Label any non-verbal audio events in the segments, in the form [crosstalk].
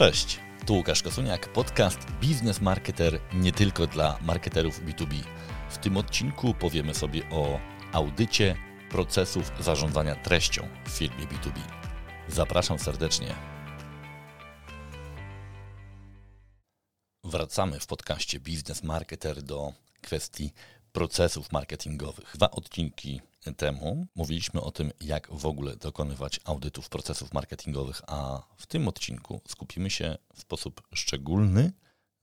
Cześć, tu Łukasz Kosuniak, podcast Biznes Marketer nie tylko dla marketerów B2B. W tym odcinku powiemy sobie o audycie procesów zarządzania treścią w firmie B2B. Zapraszam serdecznie. Wracamy w podcaście Biznes Marketer do kwestii procesów marketingowych. Dwa odcinki temu mówiliśmy o tym, jak w ogóle dokonywać audytów procesów marketingowych, a w tym odcinku skupimy się w sposób szczególny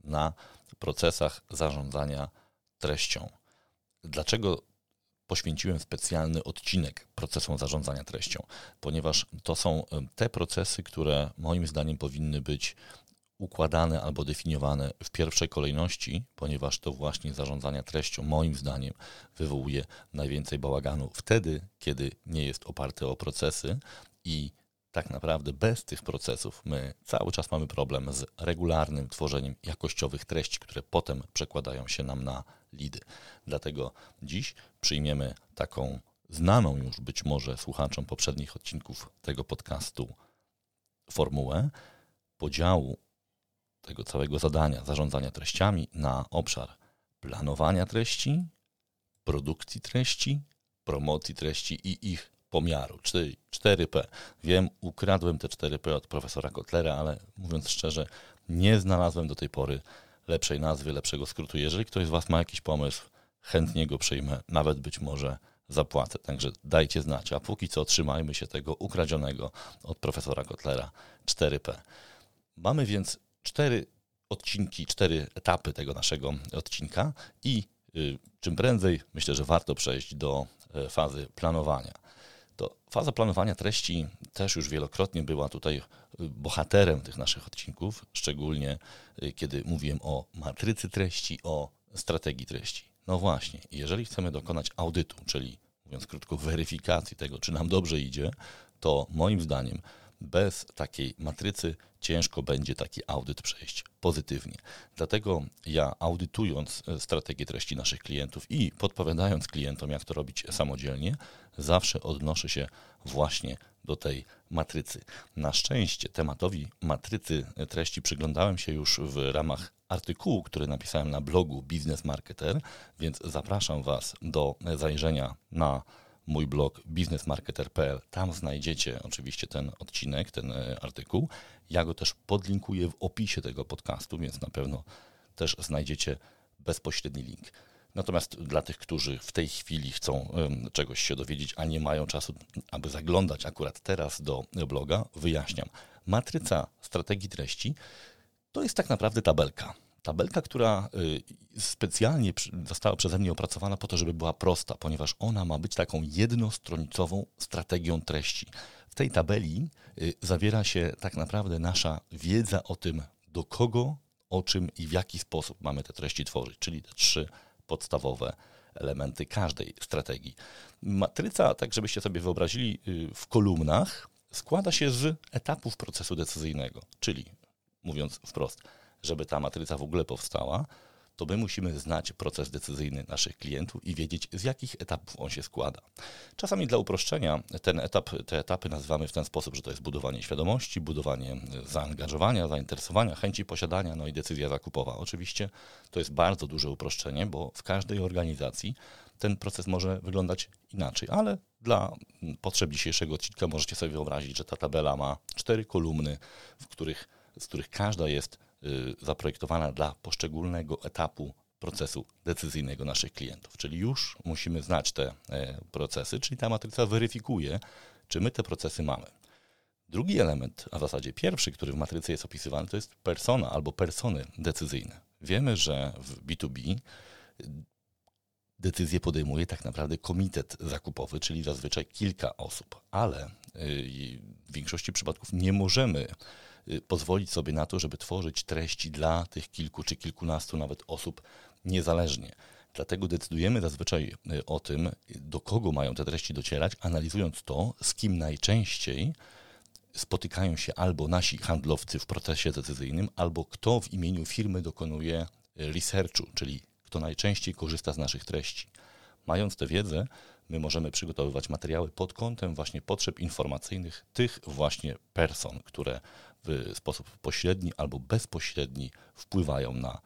na procesach zarządzania treścią. Dlaczego poświęciłem specjalny odcinek procesom zarządzania treścią? Ponieważ to są te procesy, które moim zdaniem powinny być układane albo definiowane w pierwszej kolejności, ponieważ to właśnie zarządzanie treścią, moim zdaniem, wywołuje najwięcej bałaganu wtedy, kiedy nie jest oparte o procesy i tak naprawdę bez tych procesów my cały czas mamy problem z regularnym tworzeniem jakościowych treści, które potem przekładają się nam na lidy. Dlatego dziś przyjmiemy taką znaną już być może słuchaczom poprzednich odcinków tego podcastu formułę podziału tego całego zadania zarządzania treściami na obszar planowania treści, produkcji treści, promocji treści i ich pomiaru, czyli 4P. Wiem, ukradłem te 4P od profesora Kotlera, ale mówiąc szczerze, nie znalazłem do tej pory lepszej nazwy, lepszego skrótu. Jeżeli ktoś z Was ma jakiś pomysł, chętnie go przyjmę, nawet być może zapłacę. Także dajcie znać, a póki co trzymajmy się tego ukradzionego od profesora Kotlera 4P. Mamy więc cztery odcinki, cztery etapy tego naszego odcinka i y, czym prędzej myślę, że warto przejść do e, fazy planowania. To faza planowania treści też już wielokrotnie była tutaj y, bohaterem tych naszych odcinków, szczególnie y, kiedy mówiłem o matrycy treści, o strategii treści. No właśnie, jeżeli chcemy dokonać audytu, czyli mówiąc krótko, weryfikacji tego, czy nam dobrze idzie, to moim zdaniem bez takiej matrycy ciężko będzie taki audyt przejść pozytywnie. Dlatego ja audytując e, strategię treści naszych klientów i podpowiadając klientom, jak to robić samodzielnie, zawsze odnoszę się właśnie do tej matrycy. Na szczęście tematowi matrycy treści przyglądałem się już w ramach artykułu, który napisałem na blogu Business Marketer, więc zapraszam Was do zajrzenia na mój blog biznesmarketer.pl. Tam znajdziecie oczywiście ten odcinek, ten e, artykuł. Ja go też podlinkuję w opisie tego podcastu, więc na pewno też znajdziecie bezpośredni link. Natomiast dla tych, którzy w tej chwili chcą czegoś się dowiedzieć, a nie mają czasu, aby zaglądać akurat teraz do bloga, wyjaśniam. Matryca strategii treści to jest tak naprawdę tabelka tabelka, która y, specjalnie została przeze mnie opracowana po to, żeby była prosta, ponieważ ona ma być taką jednostronicową strategią treści. W tej tabeli y, zawiera się tak naprawdę nasza wiedza o tym, do kogo, o czym i w jaki sposób mamy te treści tworzyć, czyli te trzy podstawowe elementy każdej strategii. Matryca, tak żebyście sobie wyobrazili, y, w kolumnach składa się z etapów procesu decyzyjnego, czyli mówiąc wprost, żeby ta matryca w ogóle powstała, to my musimy znać proces decyzyjny naszych klientów i wiedzieć, z jakich etapów on się składa. Czasami dla uproszczenia ten etap, te etapy nazywamy w ten sposób, że to jest budowanie świadomości, budowanie zaangażowania, zainteresowania, chęci posiadania, no i decyzja zakupowa. Oczywiście to jest bardzo duże uproszczenie, bo w każdej organizacji ten proces może wyglądać inaczej, ale dla potrzeb dzisiejszego odcinka możecie sobie wyobrazić, że ta tabela ma cztery kolumny, w których, z których każda jest zaprojektowana dla poszczególnego etapu procesu decyzyjnego naszych klientów. Czyli już musimy znać te e, procesy, czyli ta matryca weryfikuje, czy my te procesy mamy. Drugi element, a w zasadzie pierwszy, który w matrycy jest opisywany, to jest persona albo persony decyzyjne. Wiemy, że w B2B decyzję podejmuje tak naprawdę komitet zakupowy, czyli zazwyczaj kilka osób, ale y, w większości przypadków nie możemy Y, pozwolić sobie na to, żeby tworzyć treści dla tych kilku czy kilkunastu nawet osób niezależnie. Dlatego decydujemy zazwyczaj y, o tym, do kogo mają te treści docierać, analizując to, z kim najczęściej spotykają się albo nasi handlowcy w procesie decyzyjnym, albo kto w imieniu firmy dokonuje y, researchu, czyli kto najczęściej korzysta z naszych treści. Mając tę wiedzę, my możemy przygotowywać materiały pod kątem właśnie potrzeb informacyjnych tych właśnie person, które w sposób pośredni albo bezpośredni wpływają na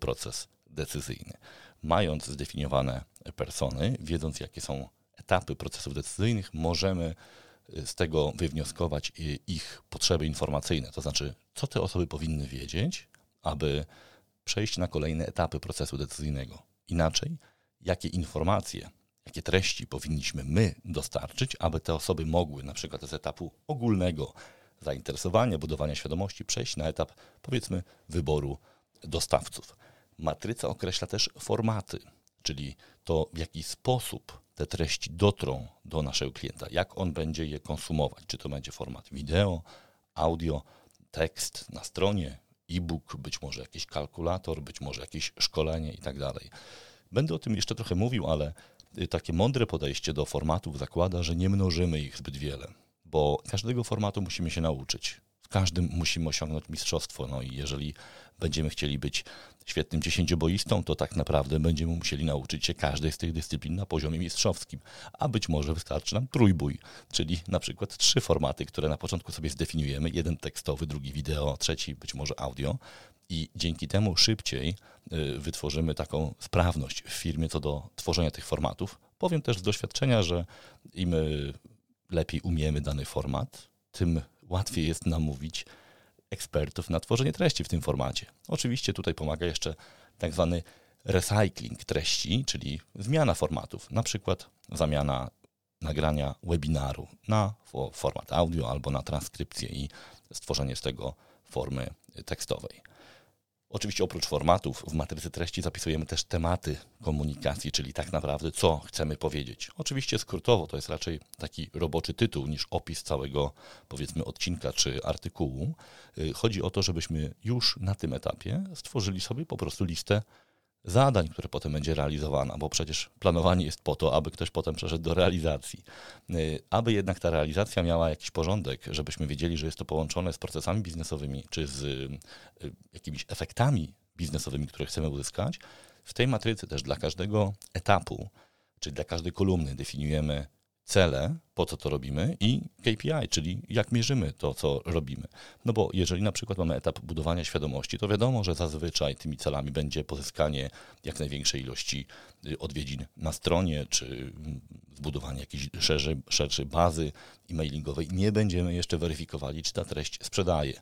proces decyzyjny. Mając zdefiniowane persony, wiedząc jakie są etapy procesów decyzyjnych, możemy z tego wywnioskować ich potrzeby informacyjne, to znaczy, co te osoby powinny wiedzieć, aby przejść na kolejne etapy procesu decyzyjnego. Inaczej, jakie informacje, jakie treści powinniśmy my dostarczyć, aby te osoby mogły na przykład z etapu ogólnego zainteresowania, budowania świadomości przejść na etap, powiedzmy, wyboru dostawców. Matryca określa też formaty, czyli to, w jaki sposób te treści dotrą do naszego klienta, jak on będzie je konsumować, czy to będzie format wideo, audio, tekst na stronie, e-book, być może jakiś kalkulator, być może jakieś szkolenie i tak dalej. Będę o tym jeszcze trochę mówił, ale y, takie mądre podejście do formatów zakłada, że nie mnożymy ich zbyt wiele, bo każdego formatu musimy się nauczyć. W każdym musimy osiągnąć mistrzostwo. No i jeżeli będziemy chcieli być świetnym dziesięcioboistą, to tak naprawdę będziemy musieli nauczyć się każdej z tych dyscyplin na poziomie mistrzowskim. A być może wystarczy nam trójbój, czyli na przykład trzy formaty, które na początku sobie zdefiniujemy. Jeden tekstowy, drugi wideo, trzeci być może audio. I dzięki temu szybciej y, wytworzymy taką sprawność w firmie co do tworzenia tych formatów. Powiem też z doświadczenia, że im y, lepiej umiemy dany format, tym łatwiej jest namówić ekspertów na tworzenie treści w tym formacie. Oczywiście tutaj pomaga jeszcze tak zwany recycling treści, czyli zmiana formatów, na przykład zamiana nagrania webinaru na format audio albo na transkrypcję i stworzenie z tego formy tekstowej. Oczywiście oprócz formatów w matrycy treści zapisujemy też tematy komunikacji, czyli tak naprawdę co chcemy powiedzieć. Oczywiście skrótowo to jest raczej taki roboczy tytuł niż opis całego powiedzmy odcinka czy artykułu. Y, chodzi o to, żebyśmy już na tym etapie stworzyli sobie po prostu listę zadań, które potem będzie realizowana, bo przecież planowanie jest po to, aby ktoś potem przeszedł do realizacji. Y, aby jednak ta realizacja miała jakiś porządek, żebyśmy wiedzieli, że jest to połączone z procesami biznesowymi czy z y, jakimiś efektami biznesowymi, które chcemy uzyskać, w tej matrycy też dla każdego etapu, czyli dla każdej kolumny definiujemy cele, po co to robimy i KPI, czyli jak mierzymy to, co robimy. No bo jeżeli na przykład mamy etap budowania świadomości, to wiadomo, że zazwyczaj tymi celami będzie pozyskanie jak największej ilości y, odwiedzin na stronie, czy zbudowanie jakiejś szerszej, szerszej bazy e-mailingowej. Nie będziemy jeszcze weryfikowali, czy ta treść sprzedaje.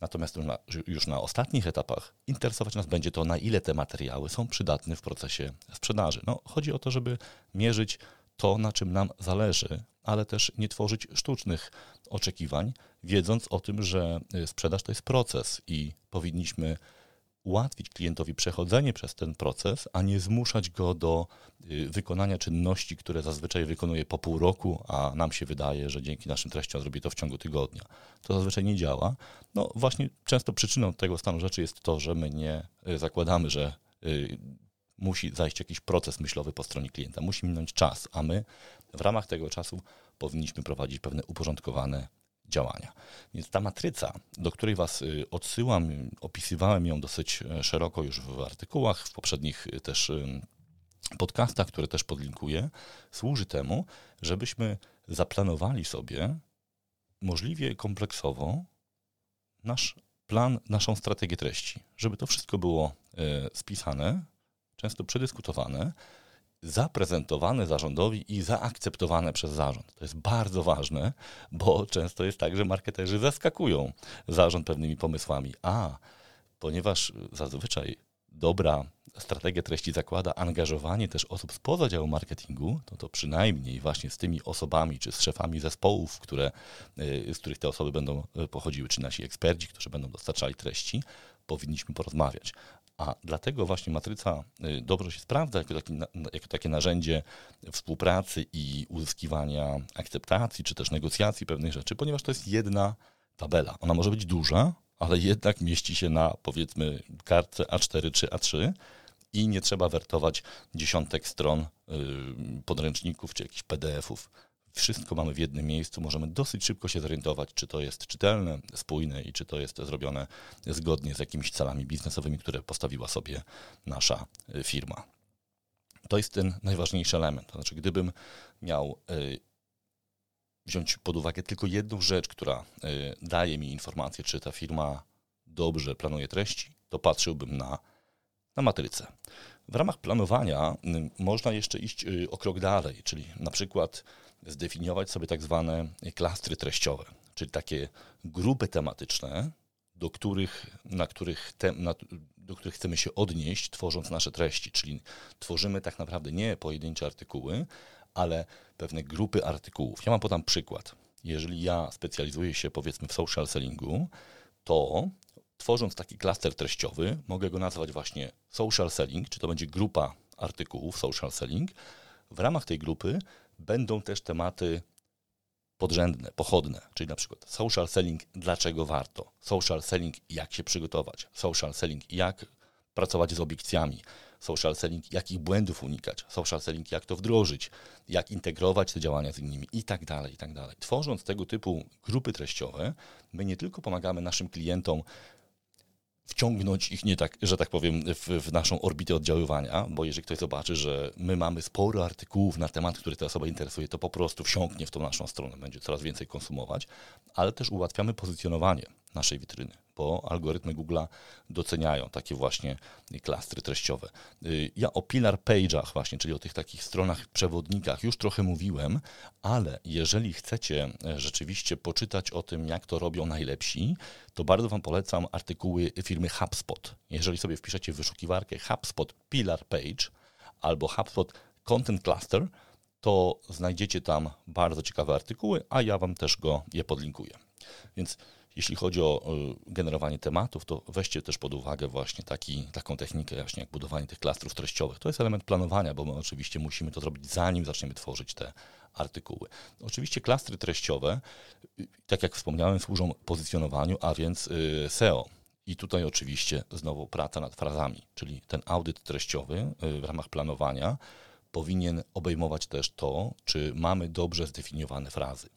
Natomiast już na ostatnich etapach interesować nas będzie to, na ile te materiały są przydatne w procesie sprzedaży. No, chodzi o to, żeby mierzyć to, na czym nam zależy, ale też nie tworzyć sztucznych oczekiwań, wiedząc o tym, że y, sprzedaż to jest proces i powinniśmy ułatwić klientowi przechodzenie przez ten proces, a nie zmuszać go do y, wykonania czynności, które zazwyczaj wykonuje po pół roku, a nam się wydaje, że dzięki naszym treściom zrobi to w ciągu tygodnia. To zazwyczaj nie działa. No właśnie często przyczyną tego stanu rzeczy jest to, że my nie y, zakładamy, że musi zajść jakiś proces myślowy po stronie klienta, musi minąć czas, a my w ramach tego czasu powinniśmy prowadzić pewne uporządkowane działania. Więc ta matryca, do której Was y, odsyłam, opisywałem ją dosyć e, szeroko już w artykułach, w poprzednich y, też podcastach, które też podlinkuję, służy temu, żebyśmy zaplanowali sobie możliwie kompleksowo nasz plan, naszą strategię treści, żeby to wszystko było e, spisane, często przedyskutowane, zaprezentowane zarządowi i zaakceptowane przez zarząd. To jest bardzo ważne, bo często jest tak, że marketerzy zaskakują zarząd pewnymi pomysłami. A ponieważ zazwyczaj dobra strategia treści zakłada angażowanie też osób spoza działu marketingu, to to przynajmniej właśnie z tymi osobami, czy z szefami zespołów, które, y, z których te osoby będą y, pochodziły, czy nasi eksperci, którzy będą dostarczali treści, powinniśmy porozmawiać. A dlatego właśnie matryca y, dobrze się sprawdza jako, jako takie narzędzie współpracy i uzyskiwania akceptacji, czy też negocjacji pewnych rzeczy, ponieważ to jest jedna tabela. Ona może być duża, ale jednak mieści się na powiedzmy kartce A4 czy A3 i nie trzeba wertować dziesiątek stron y, podręczników czy jakichś PDF-ów wszystko mamy w jednym miejscu, możemy dosyć szybko się zorientować, czy to jest czytelne, spójne i czy to jest zrobione zgodnie z jakimiś celami biznesowymi, które postawiła sobie nasza y, firma. To jest ten najważniejszy element. To znaczy, gdybym miał y, wziąć pod uwagę tylko jedną rzecz, która daje mi informację, czy ta firma dobrze planuje treści, to patrzyłbym na, na matrycę. W ramach planowania można jeszcze iść o krok dalej, czyli na przykład zdefiniować sobie tak zwane klastry treściowe, czyli takie grupy tematyczne, do których, na których te, na, do których chcemy się odnieść, tworząc nasze treści. Czyli tworzymy tak naprawdę nie pojedyncze artykuły, ale pewne grupy artykułów. Ja mam podam przykład. Jeżeli ja specjalizuję się powiedzmy w social sellingu, to tworząc taki klaster treściowy, mogę go nazwać właśnie social selling, czy to będzie grupa artykułów social selling. W ramach tej grupy będą też tematy podrzędne, pochodne, czyli na przykład social selling, dlaczego warto, social selling, jak się przygotować, social selling, jak pracować z obiekcjami, social selling, jakich błędów unikać, social selling, jak to wdrożyć, jak integrować te działania z innymi i tak dalej, i tak dalej. Tworząc tego typu grupy treściowe, my nie tylko pomagamy naszym klientom wciągnąć ich nie tak, że tak powiem, w, w, naszą orbitę oddziaływania, bo jeżeli ktoś zobaczy, że my mamy sporo artykułów na temat, który tę osobę interesuje, to po prostu wsiąknie w tą naszą stronę, będzie coraz więcej konsumować, ale też ułatwiamy pozycjonowanie naszej witryny, bo algorytmy Google'a doceniają takie właśnie klastry treściowe. Y, ja o pillar page'ach właśnie, czyli o tych takich stronach, przewodnikach już trochę mówiłem, ale jeżeli chcecie e, rzeczywiście poczytać o tym, jak to robią najlepsi, to bardzo Wam polecam artykuły firmy HubSpot. Jeżeli sobie wpiszecie w wyszukiwarkę HubSpot pillar page albo HubSpot content cluster, to znajdziecie tam bardzo ciekawe artykuły, a ja Wam też go je podlinkuję. Więc jeśli chodzi o generowanie tematów, to weźcie też pod uwagę właśnie taki, taką technikę właśnie jak budowanie tych klastrów treściowych. To jest element planowania, bo my oczywiście musimy to zrobić zanim zaczniemy tworzyć te artykuły. Oczywiście klastry treściowe, tak jak wspomniałem, służą pozycjonowaniu, a więc y, SEO. I tutaj oczywiście znowu praca nad frazami, czyli ten audyt treściowy y, w ramach planowania powinien obejmować też to, czy mamy dobrze zdefiniowane frazy.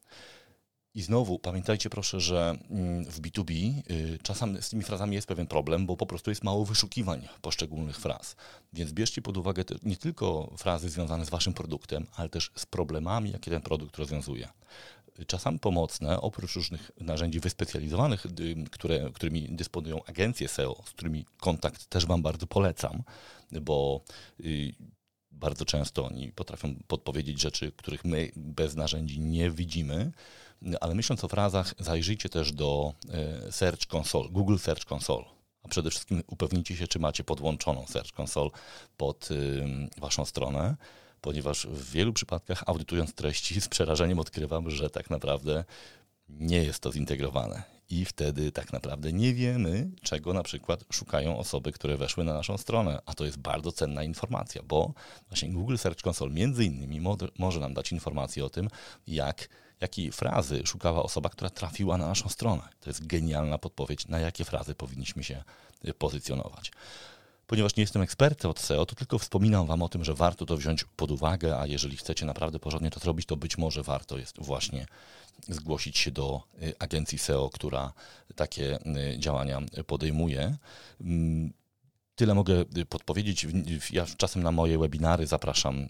I znowu pamiętajcie proszę, że mm, w B2B y, czasem z tymi frazami jest pewien problem, bo po prostu jest mało wyszukiwań poszczególnych fraz. Więc bierzcie pod uwagę nie tylko frazy związane z waszym produktem, ale też z problemami, jakie ten produkt rozwiązuje. Czasami pomocne, oprócz różnych narzędzi wyspecjalizowanych, y, które, którymi dysponują agencje SEO, z którymi kontakt też Wam bardzo polecam, bo y, bardzo często oni potrafią podpowiedzieć rzeczy, których my bez narzędzi nie widzimy ale myśląc o frazach, zajrzyjcie też do e, Search Console, Google Search Console. A przede wszystkim upewnijcie się, czy macie podłączoną Search Console pod waszą stronę, ponieważ w wielu przypadkach audytując treści z przerażeniem odkrywam, że tak naprawdę nie jest to zintegrowane. I wtedy tak naprawdę nie wiemy, czego na przykład szukają osoby, które weszły na naszą stronę. A to jest bardzo cenna informacja, bo właśnie Google Search Console między innymi może nam dać informację o tym, jak jakiej frazy szukała osoba, która trafiła na naszą stronę. To jest genialna podpowiedź, na jakie frazy powinniśmy się y, pozycjonować. Ponieważ nie jestem ekspertem od SEO, to tylko wspominam Wam o tym, że warto to wziąć pod uwagę, a jeżeli chcecie naprawdę porządnie to zrobić, to być może warto jest właśnie zgłosić się do y, agencji SEO, która takie y, działania podejmuje. Mm, Tyle mogę y, podpowiedzieć. Ja czasem na moje webinary zapraszam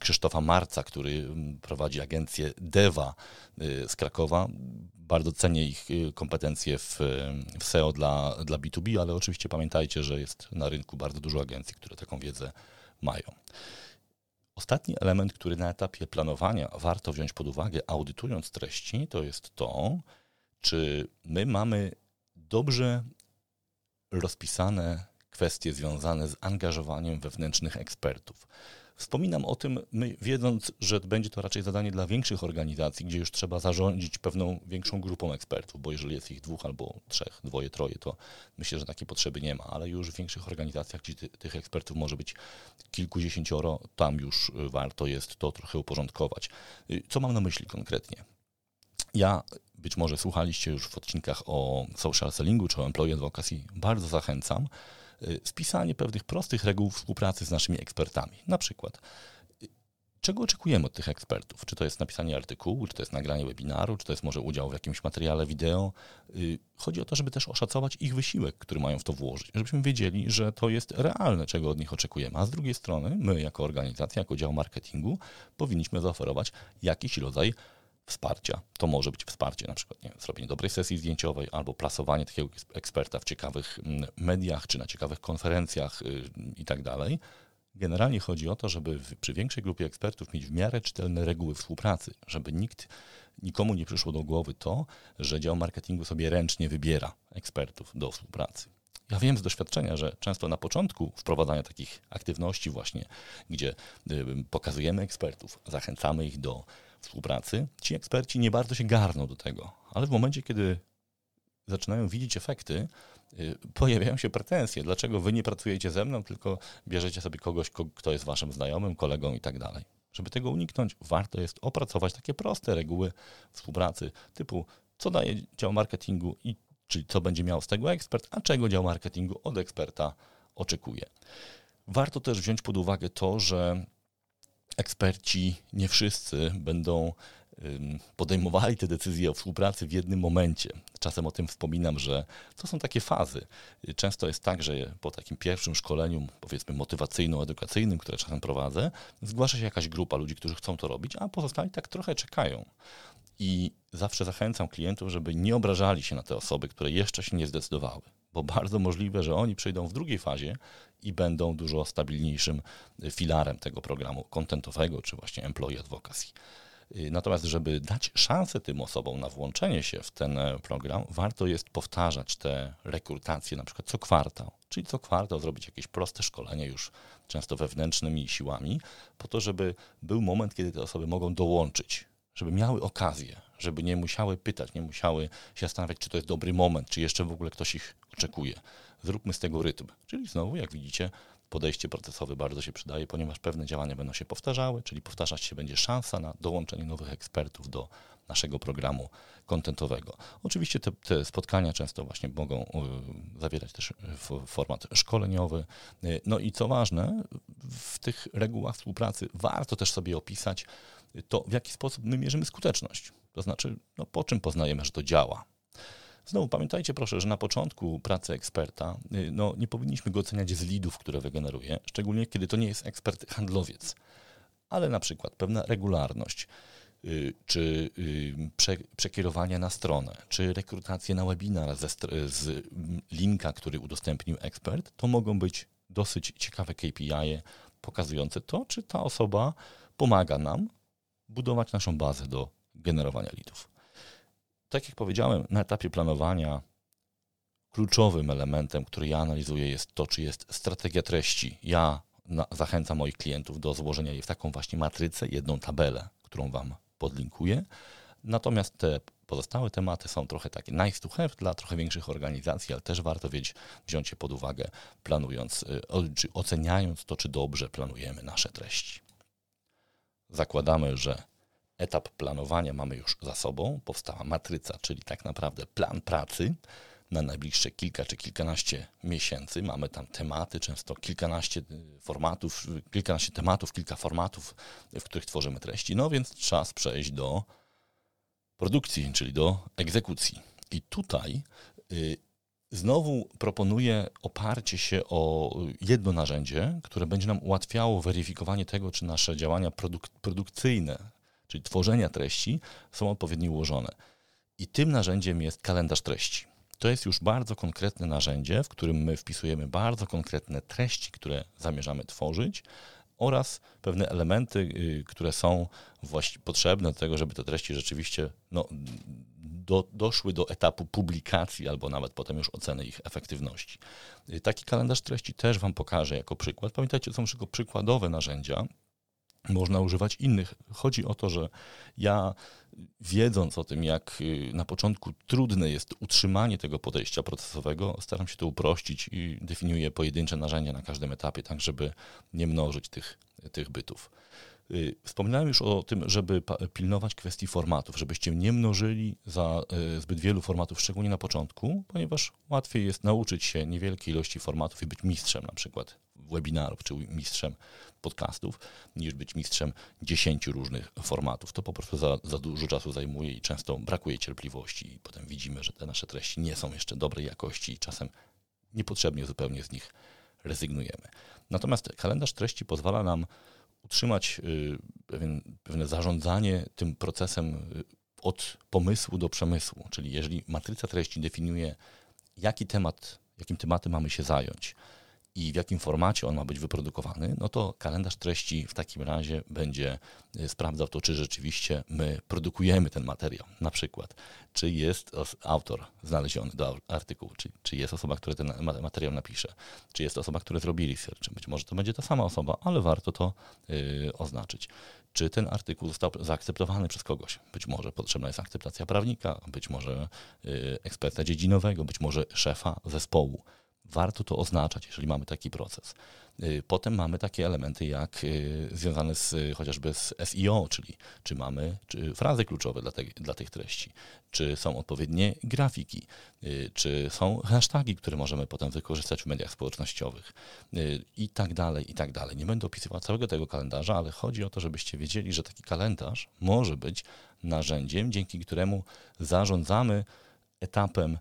Krzysztofa Marca, który mm, prowadzi agencję Deva z Krakowa. Bardzo cenię ich kompetencje w, w SEO dla, dla B2B, ale oczywiście pamiętajcie, że jest na rynku bardzo dużo agencji, które taką wiedzę mają. Ostatni element, który na etapie planowania warto wziąć pod uwagę, audytując treści, to jest to, czy my mamy dobrze rozpisane kwestie związane z angażowaniem wewnętrznych ekspertów. Wspominam o tym, wiedząc, że będzie to raczej zadanie dla większych organizacji, gdzie już trzeba zarządzić pewną większą grupą ekspertów, bo jeżeli jest ich dwóch albo trzech, dwoje, troje, to myślę, że takiej potrzeby nie ma, ale już w większych organizacjach, gdzie ty, tych ekspertów może być kilkudziesięcioro, tam już warto jest to trochę uporządkować. Co mam na myśli konkretnie? Ja być może słuchaliście już w odcinkach o social sellingu czy o employee advocacy, bardzo zachęcam Y, spisanie pewnych prostych reguł współpracy z naszymi ekspertami. Na przykład, y, czego oczekujemy od tych ekspertów? Czy to jest napisanie artykułu, czy to jest nagranie webinaru, czy to jest może udział w jakimś materiale wideo? Y, chodzi o to, żeby też oszacować ich wysiłek, który mają w to włożyć, żebyśmy wiedzieli, że to jest realne, czego od nich oczekujemy. A z drugiej strony, my jako organizacja, jako dział marketingu, powinniśmy zaoferować jakiś rodzaj wsparcia. To może być wsparcie, na przykład nie, zrobienie dobrej sesji zdjęciowej albo plasowanie takiego eksperta w ciekawych mm, mediach czy na ciekawych konferencjach y, i tak dalej. Generalnie chodzi o to, żeby przy większej grupie ekspertów mieć w miarę czytelne reguły współpracy, żeby nikt, nikomu nie przyszło do głowy to, że dział marketingu sobie ręcznie wybiera ekspertów do współpracy. Ja wiem z doświadczenia, że często na początku wprowadzania takich aktywności właśnie, gdzie y, pokazujemy ekspertów, zachęcamy ich do współpracy, ci eksperci nie bardzo się garną do tego, ale w momencie, kiedy zaczynają widzieć efekty, y, pojawiają się pretensje, dlaczego wy nie pracujecie ze mną, tylko bierzecie sobie kogoś, kto jest waszym znajomym, kolegą i tak dalej. Żeby tego uniknąć, warto jest opracować takie proste reguły współpracy, typu co daje dział marketingu i czyli co będzie miał z tego ekspert, a czego dział marketingu od eksperta oczekuje. Warto też wziąć pod uwagę to, że eksperci nie wszyscy będą podejmowali te decyzje o współpracy w jednym momencie. Czasem o tym wspominam, że to są takie fazy. Często jest tak, że po takim pierwszym szkoleniu, powiedzmy motywacyjno-edukacyjnym, które czasem prowadzę, zgłasza się jakaś grupa ludzi, którzy chcą to robić, a pozostali tak trochę czekają. I zawsze zachęcam klientów, żeby nie obrażali się na te osoby, które jeszcze się nie zdecydowały, bo bardzo możliwe, że oni przyjdą w drugiej fazie i będą dużo stabilniejszym filarem tego programu kontentowego, czy właśnie employee advocacy. Natomiast, żeby dać szansę tym osobom na włączenie się w ten program, warto jest powtarzać te rekrutacje na przykład co kwartał. Czyli co kwartał zrobić jakieś proste szkolenie już często wewnętrznymi siłami, po to, żeby był moment, kiedy te osoby mogą dołączyć żeby miały okazję, żeby nie musiały pytać, nie musiały się zastanawiać, czy to jest dobry moment, czy jeszcze w ogóle ktoś ich oczekuje. Zróbmy z tego rytm. Czyli znowu, jak widzicie, podejście procesowe bardzo się przydaje, ponieważ pewne działania będą się powtarzały, czyli powtarzać się będzie szansa na dołączenie nowych ekspertów do naszego programu kontentowego. Oczywiście te, te, spotkania często właśnie mogą y, zawierać też format szkoleniowy. Y, no i co ważne, w tych regułach współpracy warto też sobie opisać to, w jaki sposób my mierzymy skuteczność. To znaczy, no, po czym poznajemy, że to działa. Znowu pamiętajcie proszę, że na początku pracy eksperta y, no, nie powinniśmy go oceniać z lidów, które wygeneruje, szczególnie kiedy to nie jest ekspert handlowiec, ale na przykład pewna regularność, y, czy y, prze, przekierowanie na stronę, czy rekrutację na webinar ze, z linka, który udostępnił ekspert, to mogą być dosyć ciekawe KPI pokazujące to, czy ta osoba pomaga nam budować naszą bazę do generowania leadów. Tak jak powiedziałem, na etapie planowania kluczowym elementem, który ja analizuję, jest to, czy jest strategia treści. Ja na, zachęcam moich klientów do złożenia jej w taką właśnie matrycę, jedną tabelę, którą Wam podlinkuję. Natomiast te pozostałe tematy są trochę takie nice to have dla trochę większych organizacji, ale też warto wiedzieć, wziąć je pod uwagę, planując, y, czy oceniając to, czy dobrze planujemy nasze treści. Zakładamy, że etap planowania mamy już za sobą. Powstała matryca, czyli tak naprawdę plan pracy na najbliższe kilka czy kilkanaście miesięcy. Mamy tam tematy, często kilkanaście y, formatów, kilkanaście tematów, kilka formatów, w których tworzymy treści. No więc czas przejść do produkcji, czyli do egzekucji. I tutaj y, Znowu proponuję oparcie się o jedno narzędzie, które będzie nam ułatwiało weryfikowanie tego, czy nasze działania produk produkcyjne, czyli tworzenia treści, są odpowiednio ułożone. I tym narzędziem jest kalendarz treści. To jest już bardzo konkretne narzędzie, w którym my wpisujemy bardzo konkretne treści, które zamierzamy tworzyć oraz pewne elementy, y, które są potrzebne do tego, żeby te treści rzeczywiście no, do, doszły do etapu publikacji albo nawet potem już oceny ich efektywności. Y, taki kalendarz treści też Wam pokażę jako przykład. Pamiętajcie, to są tylko przykładowe narzędzia, można używać innych. Chodzi o to, że ja wiedząc o tym, jak y, na początku trudne jest utrzymanie tego podejścia procesowego, staram się to uprościć i definiuję pojedyncze narzędzia na każdym etapie, tak żeby nie mnożyć tych, tych bytów. Y, wspominałem już o tym, żeby pilnować kwestii formatów, żebyście nie mnożyli za y, zbyt wielu formatów, szczególnie na początku, ponieważ łatwiej jest nauczyć się niewielkiej ilości formatów i być mistrzem na przykład webinarów czy mistrzem podcastów, niż być mistrzem dziesięciu różnych formatów. To po prostu za, za dużo czasu zajmuje i często brakuje cierpliwości i potem widzimy, że te nasze treści nie są jeszcze dobrej jakości i czasem niepotrzebnie zupełnie z nich rezygnujemy. Natomiast kalendarz treści pozwala nam utrzymać y, pewien, pewne zarządzanie tym procesem y, od pomysłu do przemysłu, czyli jeżeli matryca treści definiuje, jaki temat, jakim tematem mamy się zająć, i w jakim formacie on ma być wyprodukowany, no to kalendarz treści w takim razie będzie y, sprawdzał to, czy rzeczywiście my produkujemy ten materiał. Na przykład, czy jest autor znaleziony do artykułu, czy, czy jest osoba, która ten materiał napisze, czy jest osoba, która zrobi research. Być może to będzie ta sama osoba, ale warto to yy, oznaczyć. Czy ten artykuł został zaakceptowany przez kogoś? Być może potrzebna jest akceptacja prawnika, być może yy, eksperta dziedzinowego, być może szefa zespołu warto to oznaczać, jeżeli mamy taki proces. Y, potem mamy takie elementy jak y, związane z, chociażby z SEO, czyli czy mamy czy frazy kluczowe dla, te, dla tych treści, czy są odpowiednie grafiki, y, czy są hasztagi, które możemy potem wykorzystać w mediach społecznościowych i tak dalej, i tak dalej. Nie będę opisywał całego tego kalendarza, ale chodzi o to, żebyście wiedzieli, że taki kalendarz może być narzędziem, dzięki któremu zarządzamy etapem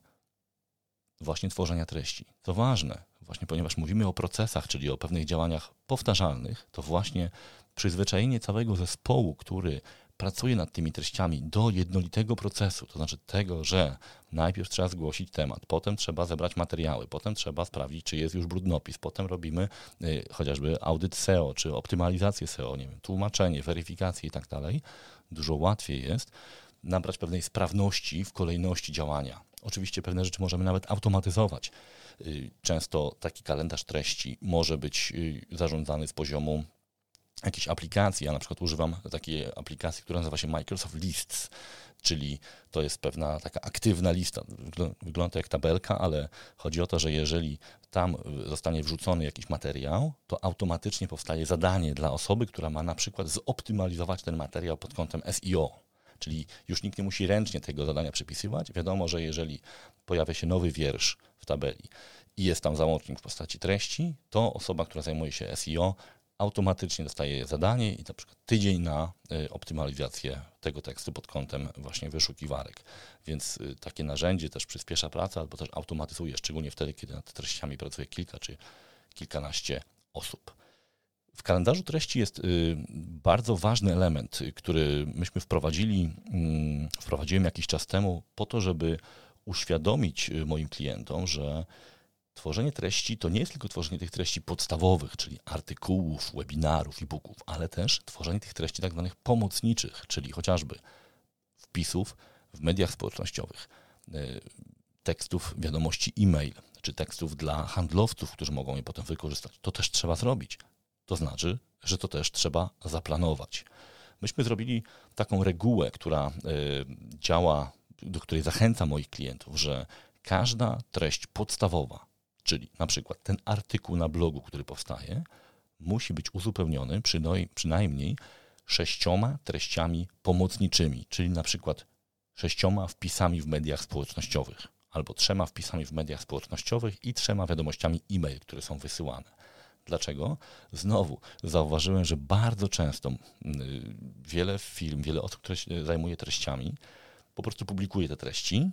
właśnie tworzenia treści. Co ważne, właśnie ponieważ mówimy o procesach, czyli o pewnych działaniach powtarzalnych, to właśnie przyzwyczajenie całego zespołu, który pracuje nad tymi treściami do jednolitego procesu, to znaczy tego, że najpierw trzeba zgłosić temat, potem trzeba zebrać materiały, potem trzeba sprawdzić, czy jest już brudnopis, potem robimy y, chociażby audyt SEO, czy optymalizację SEO, nie wiem, tłumaczenie, weryfikację i tak dalej. Dużo łatwiej jest nabrać pewnej sprawności w kolejności działania. Oczywiście pewne rzeczy możemy nawet automatyzować. Y, często taki kalendarz treści może być y, zarządzany z poziomu jakiejś aplikacji. Ja na przykład używam takiej aplikacji, która nazywa się Microsoft Lists, czyli to jest pewna taka aktywna lista. Wygląda jak tabelka, ale chodzi o to, że jeżeli tam zostanie wrzucony jakiś materiał, to automatycznie powstaje zadanie dla osoby, która ma na przykład zoptymalizować ten materiał pod kątem SEO Czyli już nikt nie musi ręcznie tego zadania przypisywać. Wiadomo, że jeżeli pojawia się nowy wiersz w tabeli i jest tam załącznik w postaci treści, to osoba, która zajmuje się SEO, automatycznie dostaje zadanie i na przykład tydzień na y, optymalizację tego tekstu pod kątem właśnie wyszukiwarek. Więc y, takie narzędzie też przyspiesza pracę albo też automatyzuje, szczególnie wtedy, kiedy nad treściami pracuje kilka czy kilkanaście osób. W kalendarzu treści jest y, bardzo ważny element, który myśmy wprowadzili, mm, wprowadziłem jakiś czas temu po to, żeby uświadomić y, moim klientom, że tworzenie treści to nie jest tylko tworzenie tych treści podstawowych, czyli artykułów, webinarów, e-booków, ale też tworzenie tych treści tak zwanych pomocniczych, czyli chociażby wpisów w mediach społecznościowych, y, tekstów wiadomości e-mail, czy tekstów dla handlowców, którzy mogą je potem wykorzystać. To też trzeba zrobić. To znaczy, że to też trzeba zaplanować. Myśmy zrobili taką regułę, która y, działa, do której zachęcam moich klientów, że każda treść podstawowa, czyli na przykład ten artykuł na blogu, który powstaje, musi być uzupełniony przynajmniej sześcioma treściami pomocniczymi, czyli na przykład sześcioma wpisami w mediach społecznościowych, albo trzema wpisami w mediach społecznościowych i trzema wiadomościami e-mail, które są wysyłane. Dlaczego? Znowu zauważyłem, że bardzo często wiele firm, wiele osób, które się zajmuje treściami, po prostu publikuje te treści,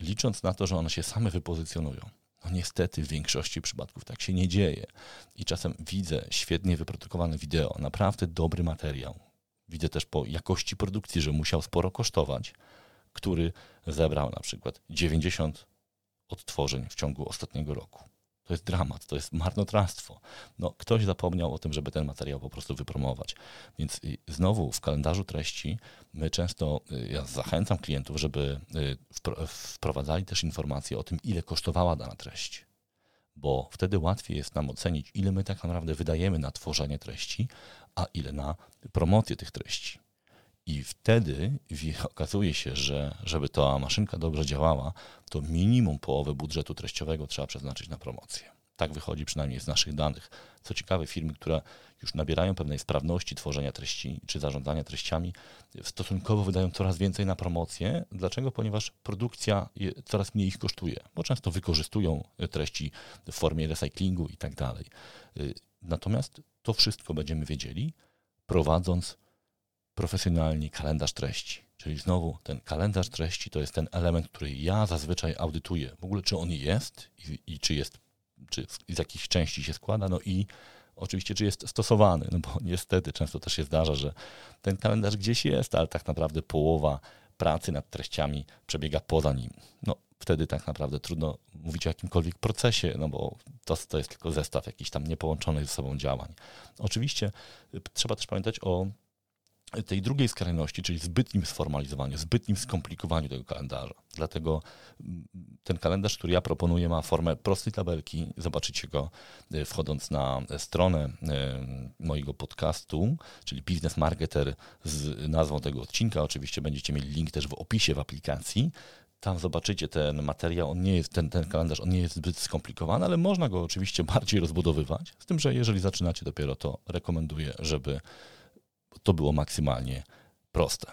licząc na to, że one się same wypozycjonują. No niestety w większości przypadków tak się nie dzieje. I czasem widzę świetnie wyprodukowane wideo, naprawdę dobry materiał. Widzę też po jakości produkcji, że musiał sporo kosztować, który zebrał na przykład 90 odtworzeń w ciągu ostatniego roku. To jest dramat, to jest marnotrawstwo. No, ktoś zapomniał o tym, żeby ten materiał po prostu wypromować. Więc y, znowu w kalendarzu treści my często, y, ja zachęcam klientów, żeby y, wprowadzali też informacje o tym, ile kosztowała dana treść. Bo wtedy łatwiej jest nam ocenić, ile my tak naprawdę wydajemy na tworzenie treści, a ile na promocję tych treści. I wtedy [laughs] okazuje się, że żeby ta maszynka dobrze działała, to minimum połowę budżetu treściowego trzeba przeznaczyć na promocję. Tak wychodzi przynajmniej z naszych danych. Co ciekawe, firmy, które już nabierają pewnej sprawności tworzenia treści czy zarządzania treściami, stosunkowo wydają coraz więcej na promocję. Dlaczego? Ponieważ produkcja coraz mniej ich kosztuje, bo często wykorzystują treści w formie recyklingu i tak dalej. Y, natomiast to wszystko będziemy wiedzieli, prowadząc profesjonalnie kalendarz treści. Czyli znowu ten kalendarz treści to jest ten element, który ja zazwyczaj audytuję. W ogóle czy on jest i, i czy jest, czy z jakich części się składa, no i oczywiście czy jest stosowany, no bo [laughs] niestety często też się zdarza, że ten kalendarz gdzieś jest, ale tak naprawdę połowa pracy nad treściami przebiega poza nim. No, wtedy tak naprawdę trudno mówić o jakimkolwiek procesie, no bo to, to jest tylko zestaw jakichś tam niepołączonych ze sobą działań. Oczywiście y, trzeba też pamiętać o tej drugiej skrajności, czyli zbytnim sformalizowaniu, zbytnim skomplikowaniu tego kalendarza. Dlatego mm, ten kalendarz, który ja proponuję, ma formę prostej tabelki. Zobaczycie go y, wchodząc na stronę y, mojego podcastu, czyli Business Marketer z nazwą tego odcinka. Oczywiście będziecie mieli link też w opisie w aplikacji. Tam zobaczycie ten materiał, on nie jest, ten, ten kalendarz, on nie jest zbyt skomplikowany, ale można go oczywiście [laughs] bardziej rozbudowywać. Z tym, że jeżeli zaczynacie dopiero, to rekomenduję, żeby to było maksymalnie proste.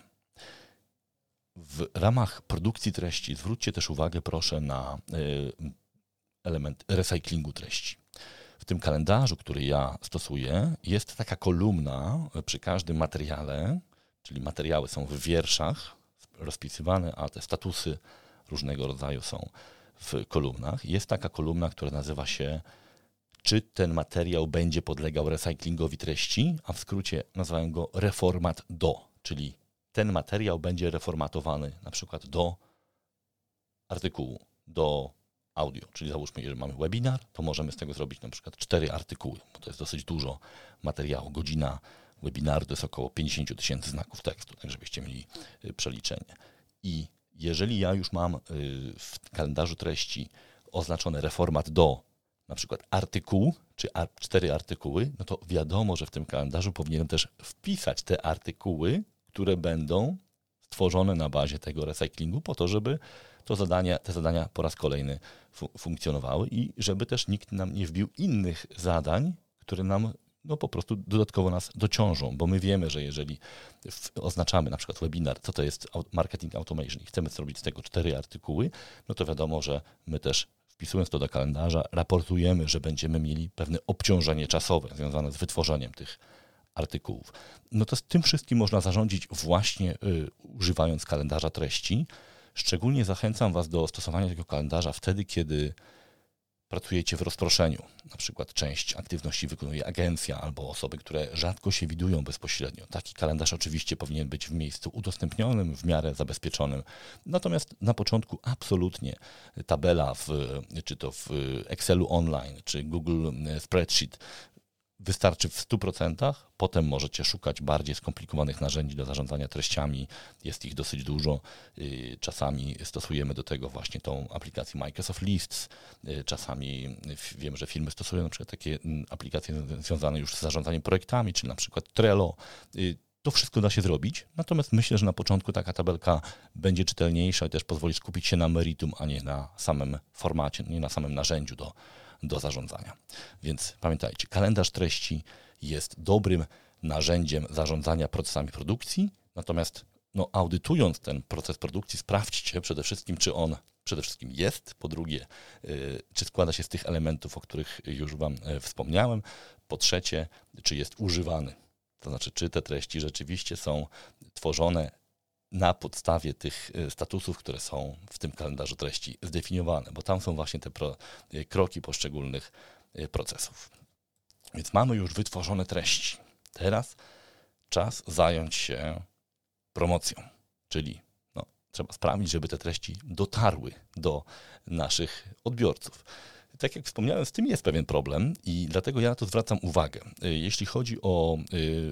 W ramach produkcji treści zwróćcie też uwagę, proszę, na y, element recyklingu treści. W tym kalendarzu, który ja stosuję, jest taka kolumna przy każdym materiale, czyli materiały są w wierszach rozpisywane, a te statusy różnego rodzaju są w kolumnach. Jest taka kolumna, która nazywa się czy ten materiał będzie podlegał recyklingowi treści, a w skrócie nazwałem go reformat do, czyli ten materiał będzie reformatowany na przykład do artykułu, do audio, czyli załóżmy, jeżeli mamy webinar, to możemy z tego zrobić na przykład cztery artykuły, bo to jest dosyć dużo materiału. Godzina webinaru to jest około 50 tysięcy znaków tekstu, tak żebyście mieli y, przeliczenie. I jeżeli ja już mam y, w kalendarzu treści oznaczony reformat do na przykład artykuł, czy cztery artykuły, no to wiadomo, że w tym kalendarzu powinienem też wpisać te artykuły, które będą stworzone na bazie tego recyklingu po to, żeby to zadania, te zadania po raz kolejny fu funkcjonowały i żeby też nikt nam nie wbił innych zadań, które nam no po prostu dodatkowo nas dociążą, bo my wiemy, że jeżeli oznaczamy na przykład webinar, co to jest marketing automation i chcemy zrobić z tego cztery artykuły, no to wiadomo, że my też wpisując to do kalendarza, raportujemy, że będziemy mieli pewne obciążenie czasowe związane z wytworzeniem tych artykułów. No to z tym wszystkim można zarządzić właśnie y, używając kalendarza treści. Szczególnie zachęcam Was do stosowania tego kalendarza wtedy, kiedy pracujecie w rozproszeniu. Na przykład część aktywności wykonuje agencja albo osoby, które rzadko się widują bezpośrednio. Taki kalendarz oczywiście powinien być w miejscu udostępnionym, w miarę zabezpieczonym. Natomiast na początku absolutnie tabela, w, czy to w Excelu online, czy Google Spreadsheet wystarczy w 100%. Potem możecie szukać bardziej skomplikowanych narzędzi do zarządzania treściami. Jest ich dosyć dużo. Y, czasami stosujemy do tego właśnie tą aplikację Microsoft Lists. Y, czasami wiem, że firmy stosują na przykład takie mm, aplikacje związane już z zarządzaniem projektami, czyli na przykład Trello. Y, to wszystko da się zrobić, natomiast myślę, że na początku taka tabelka będzie czytelniejsza i też pozwoli skupić się na meritum, a nie na samym formacie, nie na samym narzędziu do do zarządzania. Więc pamiętajcie, kalendarz treści jest dobrym narzędziem zarządzania procesami produkcji, natomiast no, audytując ten proces produkcji, sprawdźcie przede wszystkim, czy on przede wszystkim jest, po drugie, yy, czy składa się z tych elementów, o których już Wam yy, wspomniałem, po trzecie, czy jest używany. To znaczy, czy te treści rzeczywiście są tworzone na podstawie tych e, statusów, które są w tym kalendarzu treści zdefiniowane, bo tam są właśnie te pro, e, kroki poszczególnych e, procesów. Więc mamy już wytworzone treści. Teraz czas zająć się promocją, czyli no, trzeba sprawić, żeby te treści dotarły do naszych odbiorców. Tak jak wspomniałem, z tym jest pewien problem i dlatego ja to zwracam uwagę. Jeśli chodzi o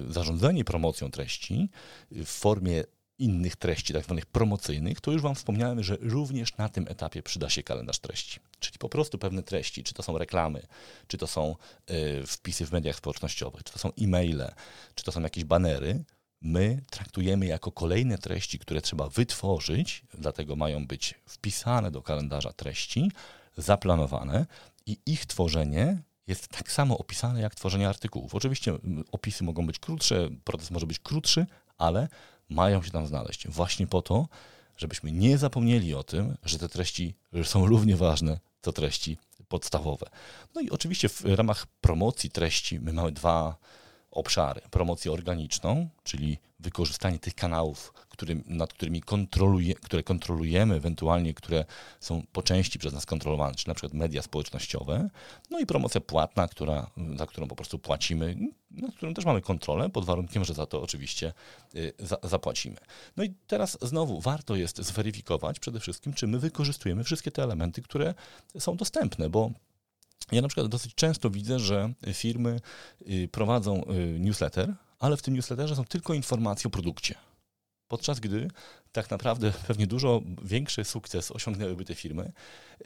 zarządzanie promocją treści w formie innych treści, tak zwanych promocyjnych, to już Wam wspomniałem, że również na tym etapie przyda się kalendarz treści. Czyli po prostu pewne treści, czy to są reklamy, czy to są y, wpisy w mediach społecznościowych, czy to są e-maile, czy to są jakieś banery, my traktujemy jako kolejne treści, które trzeba wytworzyć, dlatego mają być wpisane do kalendarza treści, zaplanowane i ich tworzenie jest tak samo opisane jak tworzenie artykułów. Oczywiście opisy mogą być krótsze, proces może być krótszy, ale mają się tam znaleźć. Właśnie po to, żebyśmy nie zapomnieli o tym, że te treści są równie ważne co treści podstawowe. No i oczywiście w ramach promocji treści my mamy dwa obszary. Promocję organiczną, czyli wykorzystanie tych kanałów, którym, nad którymi kontroluje, które kontrolujemy, ewentualnie które są po części przez nas kontrolowane, czyli na przykład media społecznościowe, no i promocja płatna, która, za którą po prostu płacimy, nad którą też mamy kontrolę, pod warunkiem, że za to oczywiście y, za, zapłacimy. No i teraz znowu warto jest zweryfikować przede wszystkim, czy my wykorzystujemy wszystkie te elementy, które są dostępne, bo ja na przykład dosyć często widzę, że firmy y, prowadzą y, newsletter, ale w tym newsletterze są tylko informacje o produkcie. Podczas gdy tak naprawdę pewnie dużo większy sukces osiągnęłyby te firmy,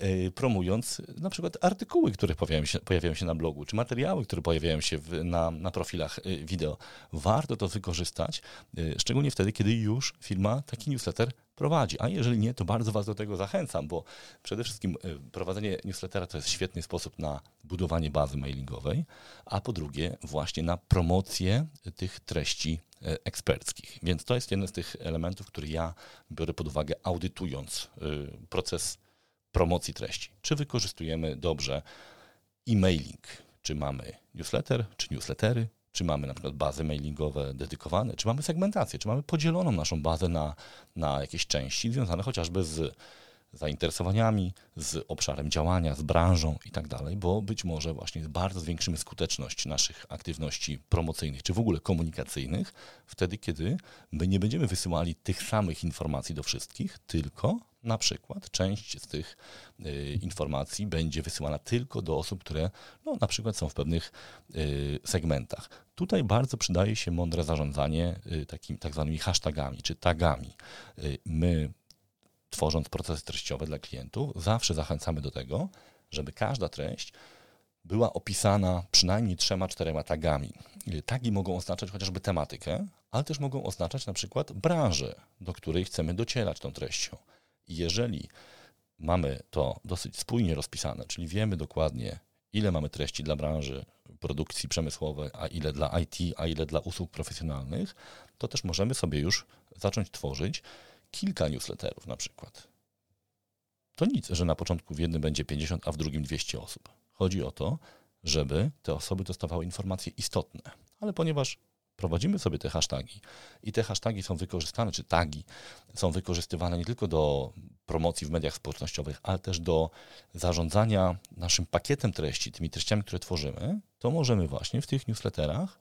yy, promując na przykład artykuły, które pojawiają się, pojawiają się na blogu, czy materiały, które pojawiają się w, na, na profilach yy, wideo. Warto to wykorzystać, yy, szczególnie wtedy, kiedy już firma taki newsletter prowadzi. A jeżeli nie, to bardzo Was do tego zachęcam, bo przede wszystkim prowadzenie newslettera to jest świetny sposób na budowanie bazy mailingowej, a po drugie właśnie na promocję tych treści eksperckich. Więc to jest jeden z tych elementów, który ja biorę pod uwagę, audytując y, proces promocji treści. Czy wykorzystujemy dobrze e-mailing, czy mamy newsletter, czy newslettery, czy mamy na przykład bazy mailingowe dedykowane, czy mamy segmentację, czy mamy podzieloną naszą bazę na, na jakieś części związane chociażby z zainteresowaniami, z obszarem działania, z branżą i tak dalej, bo być może właśnie bardzo zwiększymy skuteczność naszych aktywności promocyjnych czy w ogóle komunikacyjnych wtedy, kiedy my nie będziemy wysyłali tych samych informacji do wszystkich, tylko na przykład część z tych y, informacji będzie wysyłana tylko do osób, które no, na przykład są w pewnych y, segmentach. Tutaj bardzo przydaje się mądre zarządzanie y, takimi tak zwanymi hashtagami czy tagami. Y, my tworząc procesy treściowe dla klientów, zawsze zachęcamy do tego, żeby każda treść była opisana przynajmniej trzema, czterema tagami. Tagi mogą oznaczać chociażby tematykę, ale też mogą oznaczać na przykład branżę, do której chcemy docierać tą treścią. I jeżeli mamy to dosyć spójnie rozpisane, czyli wiemy dokładnie, ile mamy treści dla branży produkcji przemysłowej, a ile dla IT, a ile dla usług profesjonalnych, to też możemy sobie już zacząć tworzyć kilka newsletterów na przykład. To nic, że na początku w jednym będzie 50, a w drugim 200 osób. Chodzi o to, żeby te osoby dostawały informacje istotne. Ale ponieważ prowadzimy sobie te hasztagi i te hasztagi są wykorzystane, czy tagi są wykorzystywane nie tylko do promocji w mediach społecznościowych, ale też do zarządzania naszym pakietem treści, tymi treściami, które tworzymy, to możemy właśnie w tych newsletterach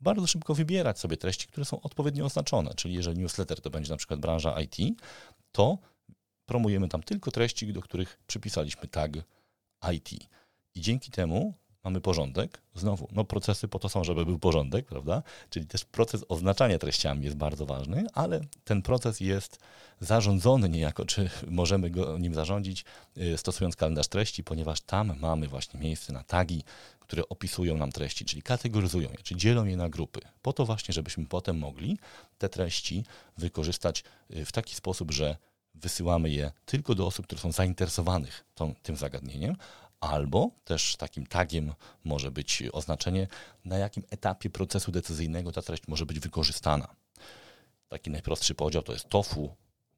bardzo szybko wybierać sobie treści, które są odpowiednio oznaczone. Czyli jeżeli newsletter to będzie na przykład branża IT, to promujemy tam tylko treści, do których przypisaliśmy tag IT. I dzięki temu mamy porządek. Znowu, no procesy po to są, żeby był porządek, prawda? Czyli też proces oznaczania treściami jest bardzo ważny, ale ten proces jest zarządzony niejako, czy możemy go nim zarządzić, y, stosując kalendarz treści, ponieważ tam mamy właśnie miejsce na tagi, które opisują nam treści, czyli kategoryzują je, czy dzielą je na grupy, po to właśnie, żebyśmy potem mogli te treści wykorzystać y, w taki sposób, że wysyłamy je tylko do osób, które są zainteresowanych tą, tym zagadnieniem, albo też takim tagiem może być oznaczenie, na jakim etapie procesu decyzyjnego ta treść może być wykorzystana. Taki najprostszy podział to jest TOFU,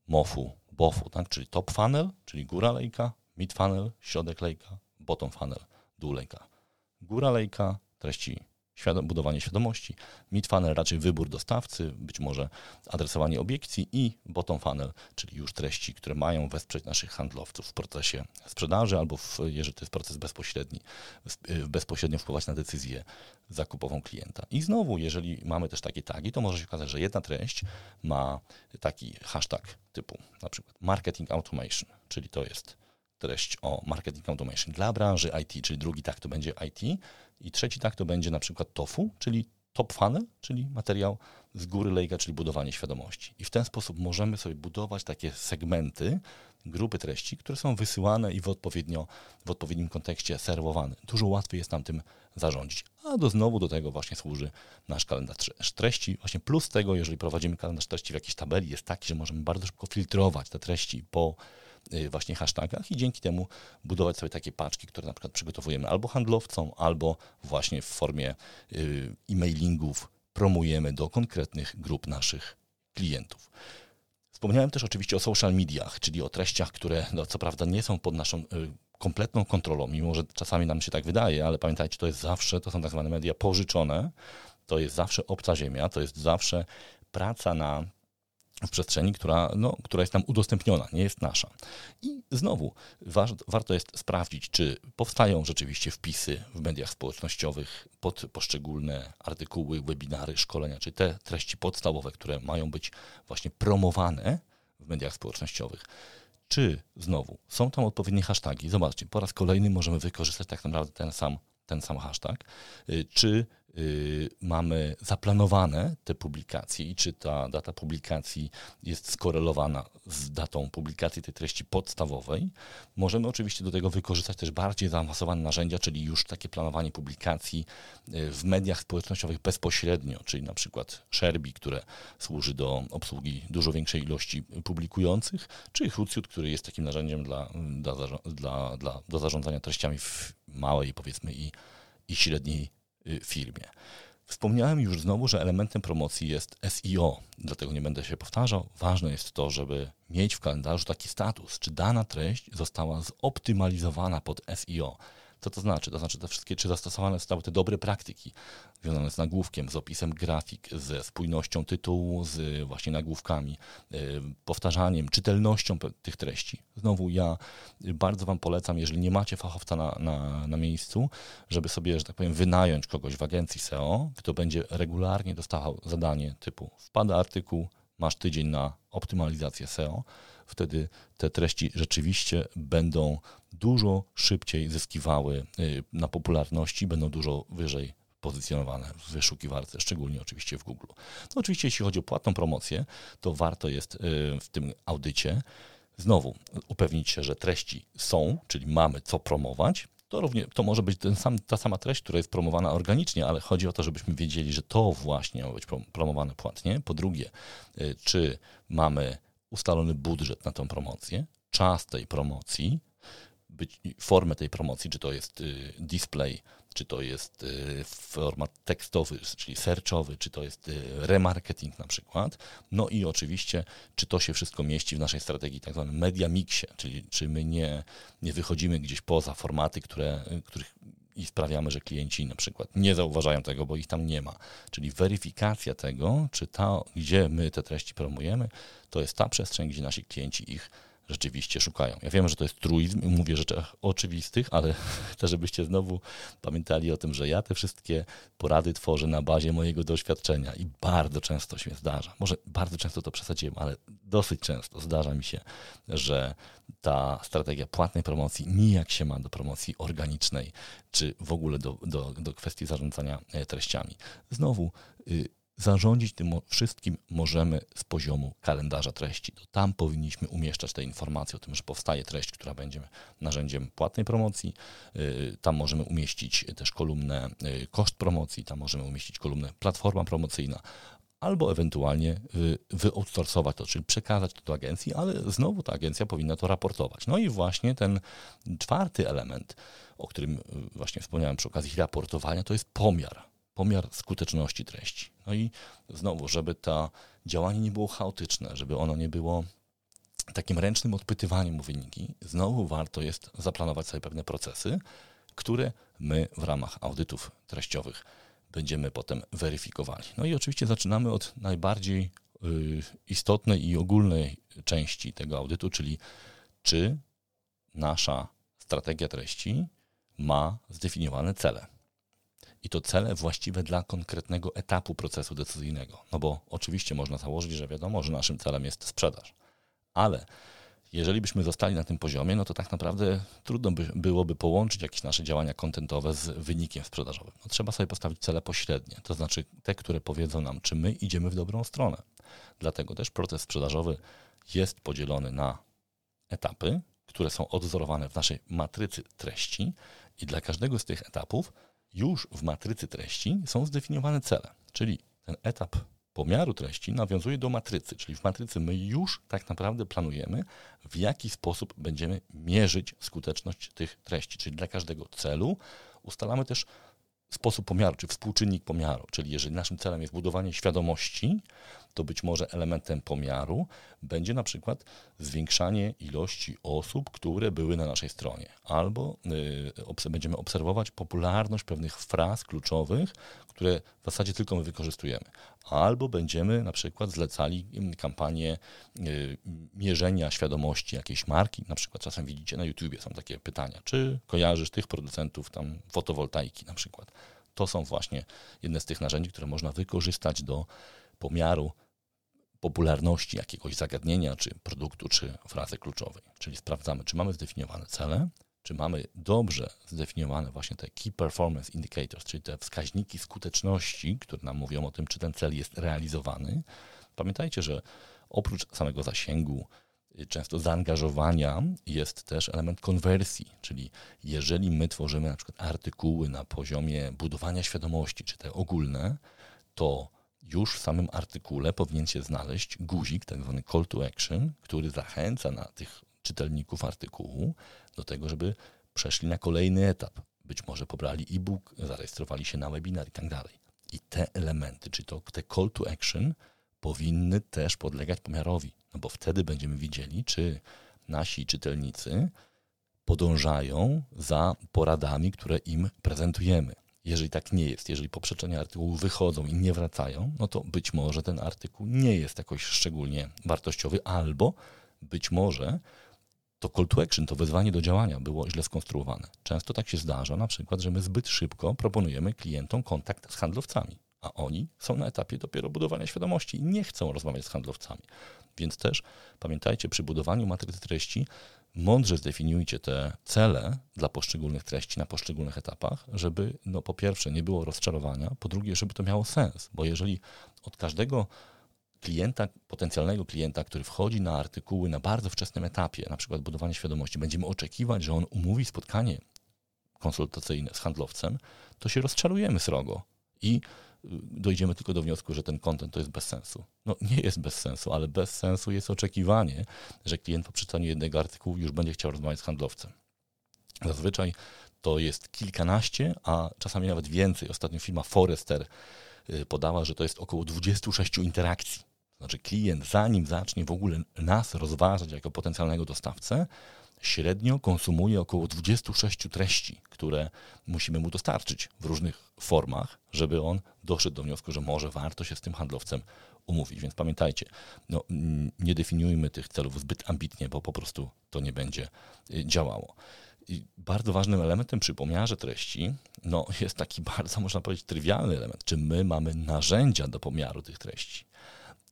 MOFU, BOFU, tak? czyli top funnel, czyli góra lejka, mid funnel, środek lejka, bottom funnel, dół lejka. Góra lejka, treści świadom, budowanie świadomości, mid funnel raczej wybór dostawcy, być może adresowanie obiekcji i bottom funnel, czyli już treści, które mają wesprzeć naszych handlowców w procesie sprzedaży albo w, jeżeli to jest proces bezpośredni, bezpośrednio wpływać na decyzję zakupową klienta. I znowu, jeżeli mamy też takie tagi, to może się okazać, że jedna treść ma taki hashtag typu na przykład marketing automation, czyli to jest treść o marketing automation dla branży IT, czyli drugi tak to będzie IT i trzeci tak to będzie na przykład TOFU, czyli top funnel, czyli materiał z góry lejka, czyli budowanie świadomości. I w ten sposób możemy sobie budować takie segmenty, grupy treści, które są wysyłane i w, odpowiednio, w odpowiednim kontekście serwowane. Dużo łatwiej jest nam tym zarządzić. A do znowu do tego właśnie służy nasz kalendarz treści. Właśnie plus tego, jeżeli prowadzimy kalendarz treści w jakiejś tabeli, jest taki, że możemy bardzo szybko filtrować te treści po właśnie hashtagach i dzięki temu budować sobie takie paczki, które na przykład przygotowujemy albo handlowcom, albo właśnie w formie y, e-mailingów promujemy do konkretnych grup naszych klientów. Wspomniałem też oczywiście o social mediach, czyli o treściach, które no, co prawda nie są pod naszą y, kompletną kontrolą, mimo że czasami nam się tak wydaje, ale pamiętajcie, to jest zawsze, to są tak zwane media pożyczone, to jest zawsze obca ziemia, to jest zawsze praca na w przestrzeni, która, no, która jest nam udostępniona, nie jest nasza. I znowu wa warto jest sprawdzić, czy powstają rzeczywiście wpisy w mediach społecznościowych pod poszczególne artykuły, webinary, szkolenia, czy te treści podstawowe, które mają być właśnie promowane w mediach społecznościowych. Czy znowu są tam odpowiednie hasztagi? Zobaczcie, po raz kolejny możemy wykorzystać tak naprawdę ten sam, ten sam hashtag. Y, czy mamy zaplanowane te publikacje i czy ta data publikacji jest skorelowana z datą publikacji tej treści podstawowej. Możemy oczywiście do tego wykorzystać też bardziej zaawansowane narzędzia, czyli już takie planowanie publikacji y, w mediach społecznościowych bezpośrednio, czyli na przykład Sherby, które służy do obsługi dużo większej ilości publikujących, czy Hootsuite, który jest takim narzędziem dla, dla, dla, dla, do zarządzania treściami w małej powiedzmy i, i średniej Y. Wspomniałem już znowu, że elementem promocji jest SEO, dlatego nie będę się powtarzał. Ważne jest to, żeby mieć w kalendarzu taki status, czy dana treść została zoptymalizowana pod SEO. Co to znaczy? To znaczy te wszystkie, czy zastosowane zostały te dobre praktyki związane z nagłówkiem, z opisem grafik, ze spójnością tytułu, z właśnie nagłówkami, y, powtarzaniem, czytelnością tych treści. Znowu ja bardzo Wam polecam, jeżeli nie macie fachowca na, na, na miejscu, żeby sobie, że tak powiem, wynająć kogoś w agencji SEO, kto będzie regularnie dostawał zadanie typu wpada artykuł, masz tydzień na optymalizację SEO, wtedy te treści rzeczywiście będą dużo szybciej zyskiwały y, na popularności, będą dużo wyżej pozycjonowane w wyszukiwarce, szczególnie oczywiście w Google. No oczywiście jeśli chodzi o płatną promocję, to warto jest y, w tym audycie znowu upewnić się, że treści są, czyli mamy co promować, to, równie, to może być ten sam, ta sama treść, która jest promowana organicznie, ale chodzi o to, żebyśmy wiedzieli, że to właśnie ma być promowane płatnie. Po drugie, y, czy mamy ustalony budżet na tą promocję, czas tej promocji, być, formę tej promocji, czy to jest y, display, czy to jest y, format tekstowy, czyli searchowy, czy to jest remarketing na przykład. No i oczywiście, czy to się wszystko mieści w naszej strategii tak zwanym media mixie, czyli czy my nie, nie wychodzimy gdzieś poza formaty, które, których i sprawiamy, że klienci na przykład nie zauważają tego, bo ich tam nie ma. Czyli weryfikacja tego, czy ta, gdzie my te treści promujemy, to jest ta przestrzeń, gdzie nasi klienci ich rzeczywiście szukają. Ja wiem, że to jest truizm i mówię rzeczach oczywistych, ale [laughs] chcę, żebyście znowu pamiętali o tym, że ja te wszystkie porady tworzę na bazie mojego doświadczenia i bardzo często się zdarza. Może bardzo często to przesadziłem, ale dosyć często zdarza mi się, że ta strategia płatnej promocji nijak się ma do promocji organicznej, czy w ogóle do, do, do kwestii zarządzania e, treściami. Znowu, y, Zarządzić tym wszystkim możemy z poziomu kalendarza treści. To tam powinniśmy umieszczać te informacje o tym, że powstaje treść, która będzie narzędziem płatnej promocji. Y, tam możemy umieścić też kolumnę y, koszt promocji, tam możemy umieścić kolumnę platforma promocyjna, albo ewentualnie wyoutsourcować to, czyli przekazać to do agencji, ale znowu ta agencja powinna to raportować. No i właśnie ten czwarty element, o którym y, właśnie wspomniałem przy okazji raportowania, to jest pomiar pomiar skuteczności treści. No i znowu, żeby to działanie nie było chaotyczne, żeby ono nie było takim ręcznym odpytywaniem o wyniki, znowu warto jest zaplanować sobie pewne procesy, które my w ramach audytów treściowych będziemy potem weryfikowali. No i oczywiście zaczynamy od najbardziej y, istotnej i ogólnej części tego audytu, czyli czy nasza strategia treści ma zdefiniowane cele i to cele właściwe dla konkretnego etapu procesu decyzyjnego. No bo oczywiście można założyć, że wiadomo, że naszym celem jest sprzedaż, ale jeżeli byśmy zostali na tym poziomie, no to tak naprawdę trudno by byłoby połączyć jakieś nasze działania kontentowe z wynikiem sprzedażowym. No trzeba sobie postawić cele pośrednie, to znaczy te, które powiedzą nam, czy my idziemy w dobrą stronę. Dlatego też proces sprzedażowy jest podzielony na etapy, które są odzorowane w naszej matrycy treści i dla każdego z tych etapów już w matrycy treści są zdefiniowane cele, czyli ten etap pomiaru treści nawiązuje do matrycy, czyli w matrycy my już tak naprawdę planujemy, w jaki sposób będziemy mierzyć skuteczność tych treści, czyli dla każdego celu ustalamy też sposób pomiaru, czy współczynnik pomiaru, czyli jeżeli naszym celem jest budowanie świadomości, to być może elementem pomiaru będzie na przykład zwiększanie ilości osób, które były na naszej stronie, albo y, będziemy obserwować popularność pewnych fraz kluczowych, które w zasadzie tylko my wykorzystujemy, albo będziemy na przykład zlecali kampanię y, mierzenia świadomości jakiejś marki, na przykład czasem widzicie na YouTubie są takie pytania, czy kojarzysz tych producentów tam fotowoltaiki na przykład. To są właśnie jedne z tych narzędzi, które można wykorzystać do pomiaru popularności jakiegoś zagadnienia, czy produktu, czy frazy kluczowej. Czyli sprawdzamy, czy mamy zdefiniowane cele, czy mamy dobrze zdefiniowane właśnie te Key Performance Indicators, czyli te wskaźniki skuteczności, które nam mówią o tym, czy ten cel jest realizowany. Pamiętajcie, że oprócz samego zasięgu, y, często zaangażowania jest też element konwersji, czyli jeżeli my tworzymy na przykład artykuły na poziomie budowania świadomości, czy te ogólne, to już w samym artykule powinien się znaleźć guzik, tak zwany call to action, który zachęca na tych czytelników artykułu do tego, żeby przeszli na kolejny etap. Być może pobrali e-book, zarejestrowali się na webinar i tak dalej. I te elementy, czy to te call to action, powinny też podlegać pomiarowi, no bo wtedy będziemy widzieli, czy nasi czytelnicy podążają za poradami, które im prezentujemy. Jeżeli tak nie jest, jeżeli poprzeczenia artykułu wychodzą i nie wracają, no to być może ten artykuł nie jest jakoś szczególnie wartościowy, albo być może to call to action, to wezwanie do działania było źle skonstruowane. Często tak się zdarza, na przykład, że my zbyt szybko proponujemy klientom kontakt z handlowcami, a oni są na etapie dopiero budowania świadomości i nie chcą rozmawiać z handlowcami. Więc też pamiętajcie, przy budowaniu matrycy treści mądrze zdefiniujcie te cele dla poszczególnych treści na poszczególnych etapach, żeby no, po pierwsze nie było rozczarowania, po drugie, żeby to miało sens, bo jeżeli od każdego klienta, potencjalnego klienta, który wchodzi na artykuły na bardzo wczesnym etapie, na przykład budowania świadomości, będziemy oczekiwać, że on umówi spotkanie konsultacyjne z handlowcem, to się rozczarujemy srogo. I dojdziemy tylko do wniosku, że ten kontent to jest bez sensu. No nie jest bez sensu, ale bez sensu jest oczekiwanie, że klient po przeczytaniu jednego artykułu już będzie chciał rozmawiać z handlowcem. Zazwyczaj to jest kilkanaście, a czasami nawet więcej. Ostatnio firma Forrester y, podała, że to jest około 26 interakcji znaczy klient, zanim zacznie w ogóle nas rozważać jako potencjalnego dostawcę, średnio konsumuje około 26 treści, które musimy mu dostarczyć w różnych formach, żeby on doszedł do wniosku, że może warto się z tym handlowcem umówić. Więc pamiętajcie, no, nie definiujmy tych celów zbyt ambitnie, bo po prostu to nie będzie y, działało. I bardzo ważnym elementem przy pomiarze treści no, [laughs] jest taki bardzo, można powiedzieć, trywialny element, czy my mamy narzędzia do pomiaru tych treści.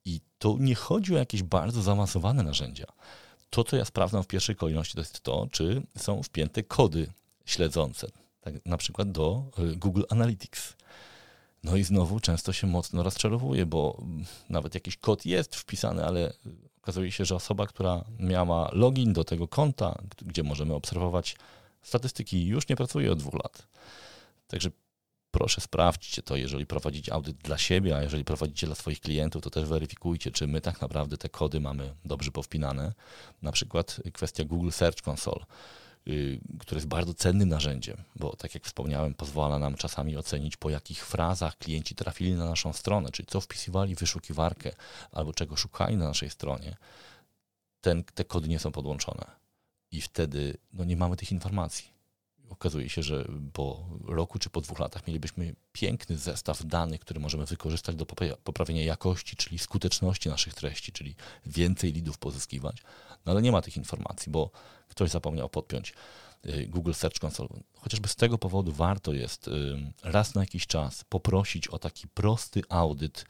I to nie chodzi o jakieś bardzo zaawansowane narzędzia. To, co ja sprawdzam w pierwszej kolejności, to jest to, czy są wpięte kody śledzące, tak, na przykład do y, Google Analytics. No i znowu często się mocno rozczarowuje, bo nawet jakiś kod jest wpisany, ale okazuje się, że osoba, która miała login do tego konta, gdzie możemy obserwować statystyki, już nie pracuje od dwóch lat. Także proszę sprawdźcie to, jeżeli prowadzicie audyt dla siebie, a jeżeli prowadzicie dla swoich klientów, to też weryfikujcie, czy my tak naprawdę te kody mamy dobrze powpinane. Na przykład kwestia Google Search Console, y, które jest bardzo cennym narzędziem, bo tak jak wspomniałem, pozwala nam czasami ocenić, po jakich frazach klienci trafili na naszą stronę, czyli co wpisywali w wyszukiwarkę albo czego szukali na naszej stronie. Ten, te kody nie są podłączone. I wtedy no, nie mamy tych informacji okazuje się, że po roku czy po dwóch latach mielibyśmy piękny zestaw danych, który możemy wykorzystać do poprawienia jakości, czyli skuteczności naszych treści, czyli więcej lidów pozyskiwać. No ale nie ma tych informacji, bo ktoś zapomniał podpiąć y, Google Search Console. Chociażby z tego powodu warto jest raz na jakiś czas poprosić o taki prosty audyt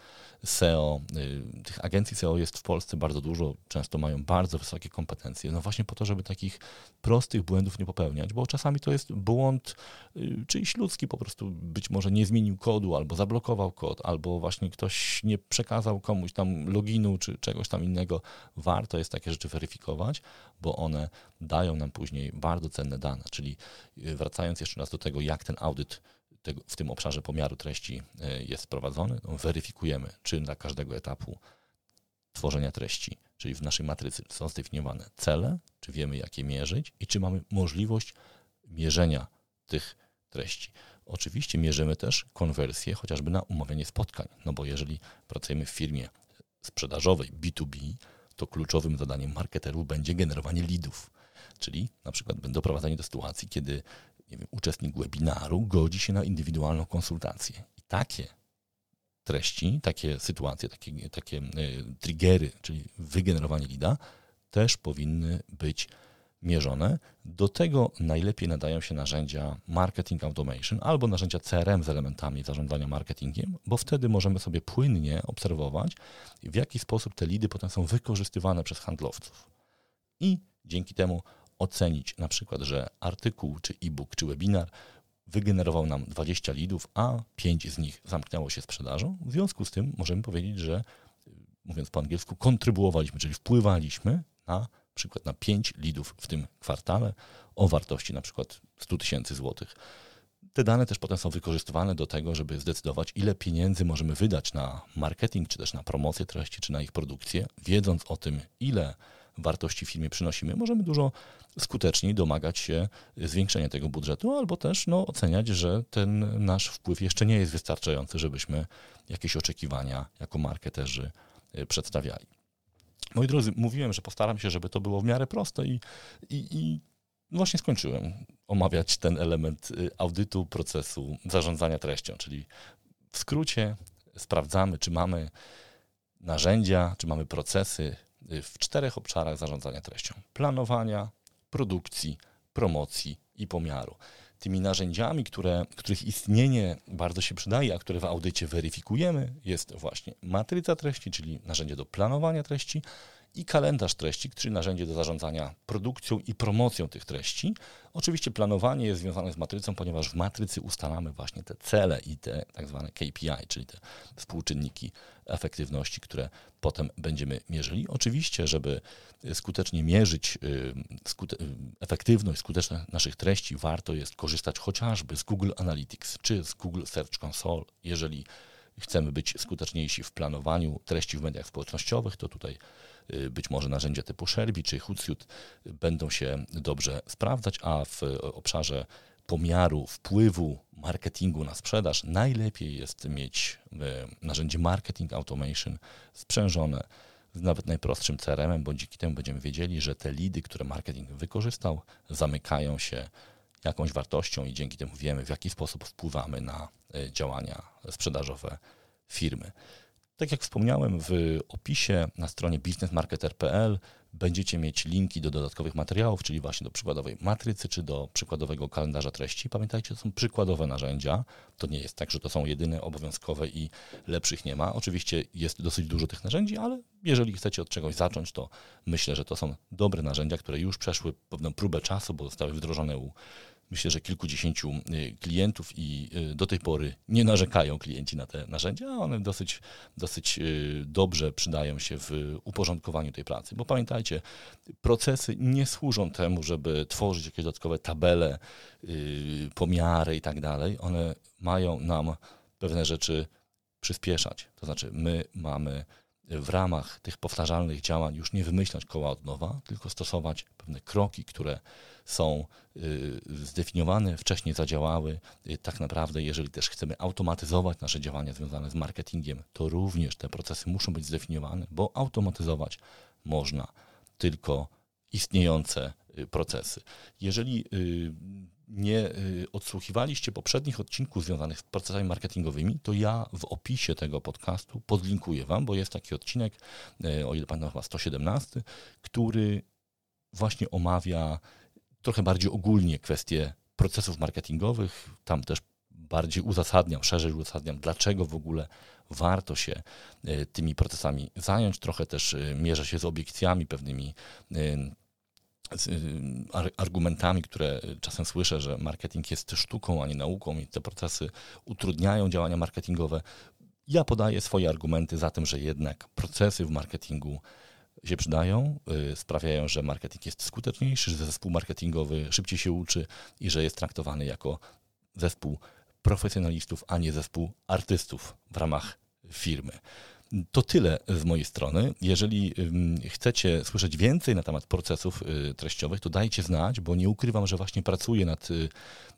SEO. Y, tych agencji SEO jest w Polsce bardzo dużo, często mają bardzo wysokie kompetencje. No właśnie po to, żeby takich prostych błędów nie popełniać, bo czasami to jest błąd y, czyjś ludzki, po prostu być może nie zmienił kodu, albo zablokował kod, albo właśnie ktoś nie przekazał komuś tam loginu, czy czegoś tam innego. Warto jest takie rzeczy weryfikować, bo one dają nam później bardzo cenne dane. Czyli y, wracając jeszcze raz do tego, jak ten audyt tego, w tym obszarze pomiaru treści e, jest prowadzony, no, weryfikujemy, czy dla każdego etapu tworzenia treści, czyli w naszej matrycy są zdefiniowane cele, czy wiemy, jak je mierzyć i czy mamy możliwość mierzenia tych treści. Oczywiście mierzymy też konwersję chociażby na umawianie spotkań, no bo jeżeli pracujemy w firmie sprzedażowej B2B, to kluczowym zadaniem marketerów będzie generowanie leadów. Czyli na przykład doprowadzenie do sytuacji, kiedy nie wiem, uczestnik webinaru godzi się na indywidualną konsultację. I takie treści, takie sytuacje, takie, takie y, triggery, czyli wygenerowanie lida, też powinny być mierzone. Do tego najlepiej nadają się narzędzia marketing automation albo narzędzia CRM z elementami zarządzania marketingiem, bo wtedy możemy sobie płynnie obserwować, w jaki sposób te lidy potem są wykorzystywane przez handlowców. I dzięki temu ocenić na przykład, że artykuł, czy e-book, czy webinar wygenerował nam 20 lidów, a 5 z nich zamknęło się sprzedażą. W związku z tym możemy powiedzieć, że mówiąc po angielsku, kontrybuowaliśmy, czyli wpływaliśmy na przykład na 5 lidów w tym kwartale o wartości na przykład 100 tysięcy złotych. Te dane też potem są wykorzystywane do tego, żeby zdecydować, ile pieniędzy możemy wydać na marketing, czy też na promocję treści, czy na ich produkcję. Wiedząc o tym, ile wartości firmie przynosimy, możemy dużo skuteczniej domagać się zwiększenia tego budżetu, albo też no, oceniać, że ten nasz wpływ jeszcze nie jest wystarczający, żebyśmy jakieś oczekiwania jako marketerzy y, przedstawiali. Moi drodzy, mówiłem, że postaram się, żeby to było w miarę proste i, i, i właśnie skończyłem omawiać ten element y, audytu procesu zarządzania treścią, czyli w skrócie sprawdzamy, czy mamy narzędzia, czy mamy procesy w czterech obszarach zarządzania treścią: planowania, produkcji, promocji i pomiaru. Tymi narzędziami, które, których istnienie bardzo się przydaje, a które w audycie weryfikujemy, jest właśnie matryca treści, czyli narzędzie do planowania treści, i kalendarz treści, czyli narzędzie do zarządzania produkcją i promocją tych treści. Oczywiście planowanie jest związane z matrycą, ponieważ w matrycy ustalamy właśnie te cele i te tak zwane KPI, czyli te współczynniki efektywności, które potem będziemy mierzyli. Oczywiście, żeby skutecznie mierzyć y, skute efektywność, skuteczność naszych treści, warto jest korzystać chociażby z Google Analytics czy z Google Search Console, jeżeli chcemy być skuteczniejsi w planowaniu treści w mediach społecznościowych, to tutaj być może narzędzia typu Sherby czy Hootsuite będą się dobrze sprawdzać, a w obszarze pomiaru wpływu marketingu na sprzedaż najlepiej jest mieć y, narzędzie marketing automation sprzężone z nawet najprostszym CRM-em, bo dzięki temu będziemy wiedzieli, że te lidy, które marketing wykorzystał, zamykają się jakąś wartością i dzięki temu wiemy, w jaki sposób wpływamy na działania sprzedażowe firmy. Tak jak wspomniałem, w opisie na stronie businessmarketer.pl będziecie mieć linki do dodatkowych materiałów, czyli właśnie do przykładowej matrycy czy do przykładowego kalendarza treści. Pamiętajcie, to są przykładowe narzędzia. To nie jest tak, że to są jedyne obowiązkowe i lepszych nie ma. Oczywiście jest dosyć dużo tych narzędzi, ale jeżeli chcecie od czegoś zacząć, to myślę, że to są dobre narzędzia, które już przeszły pewną próbę czasu, bo zostały wdrożone u myślę, że kilkudziesięciu y, klientów i y, do tej pory nie narzekają klienci na te narzędzia, a one dosyć, dosyć y, dobrze przydają się w uporządkowaniu tej pracy. Bo pamiętajcie, procesy nie służą temu, żeby tworzyć jakieś dodatkowe tabele, pomiary i tak dalej. One mają nam pewne rzeczy przyspieszać. To znaczy, my mamy w ramach tych powtarzalnych działań już nie wymyślać koła od nowa, tylko stosować pewne kroki, które są y, zdefiniowane, wcześniej zadziałały. Y, tak naprawdę, jeżeli też chcemy automatyzować nasze działania związane z marketingiem, to również te procesy muszą być zdefiniowane, bo automatyzować można tylko istniejące y, procesy. Jeżeli nie odsłuchiwaliście poprzednich odcinków związanych z procesami marketingowymi, to ja w opisie tego podcastu podlinkuję Wam, bo jest taki odcinek, o ile pamiętam chyba 117, który właśnie omawia trochę bardziej ogólnie kwestie procesów marketingowych. Tam też bardziej uzasadniam, szerzej uzasadniam, dlaczego w ogóle warto się e, tymi procesami zająć. Trochę też e, mierzę się z obiekcjami pewnymi e, z argumentami, które czasem słyszę, że marketing jest sztuką, a nie nauką i te procesy utrudniają działania marketingowe. Ja podaję swoje argumenty za tym, że jednak procesy w marketingu się przydają, y, sprawiają, że marketing jest skuteczniejszy, że zespół marketingowy szybciej się uczy i że jest traktowany jako zespół profesjonalistów, a nie zespół artystów w ramach firmy. To tyle z mojej strony. Jeżeli chcecie słyszeć więcej na temat procesów y, treściowych, to dajcie znać, bo nie ukrywam, że właśnie pracuję nad. Y,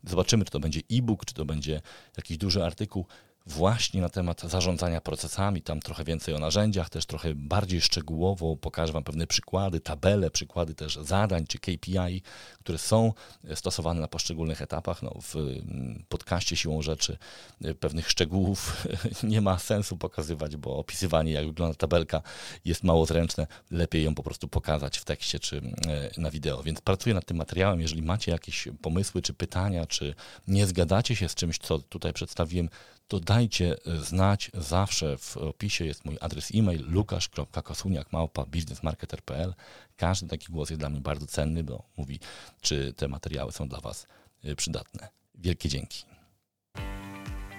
zobaczymy, czy to będzie e-book, czy to będzie jakiś duży artykuł właśnie na temat zarządzania procesami, tam trochę więcej o narzędziach, też trochę bardziej szczegółowo pokażę Wam pewne przykłady, tabele, przykłady też zadań czy KPI, które są stosowane na poszczególnych etapach. No, w mm, podcaście siłą rzeczy e, pewnych szczegółów [laughs] nie ma sensu pokazywać, bo opisywanie jak wygląda tabelka jest mało zręczne. Lepiej ją po prostu pokazać w tekście czy e, na wideo. Więc pracuję nad tym materiałem. Jeżeli macie jakieś pomysły czy pytania, czy nie zgadacie się z czymś, co tutaj przedstawiłem, to dajcie znać. Zawsze w opisie jest mój adres e-mail lukasz.kosuniak.biznesmarketer.pl Każdy taki głos jest dla mnie bardzo cenny, bo mówi, czy te materiały są dla Was y, przydatne. Wielkie dzięki.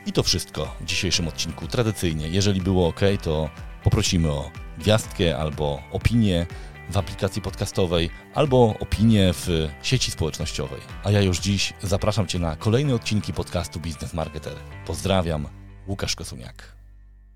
I to wszystko w dzisiejszym odcinku. Tradycyjnie, jeżeli było ok, to poprosimy o gwiazdkę albo opinię w aplikacji podcastowej albo opinię w sieci społecznościowej. A ja już dziś zapraszam Cię na kolejne odcinki podcastu Biznes Marketer. Pozdrawiam, Łukasz Kosuniak.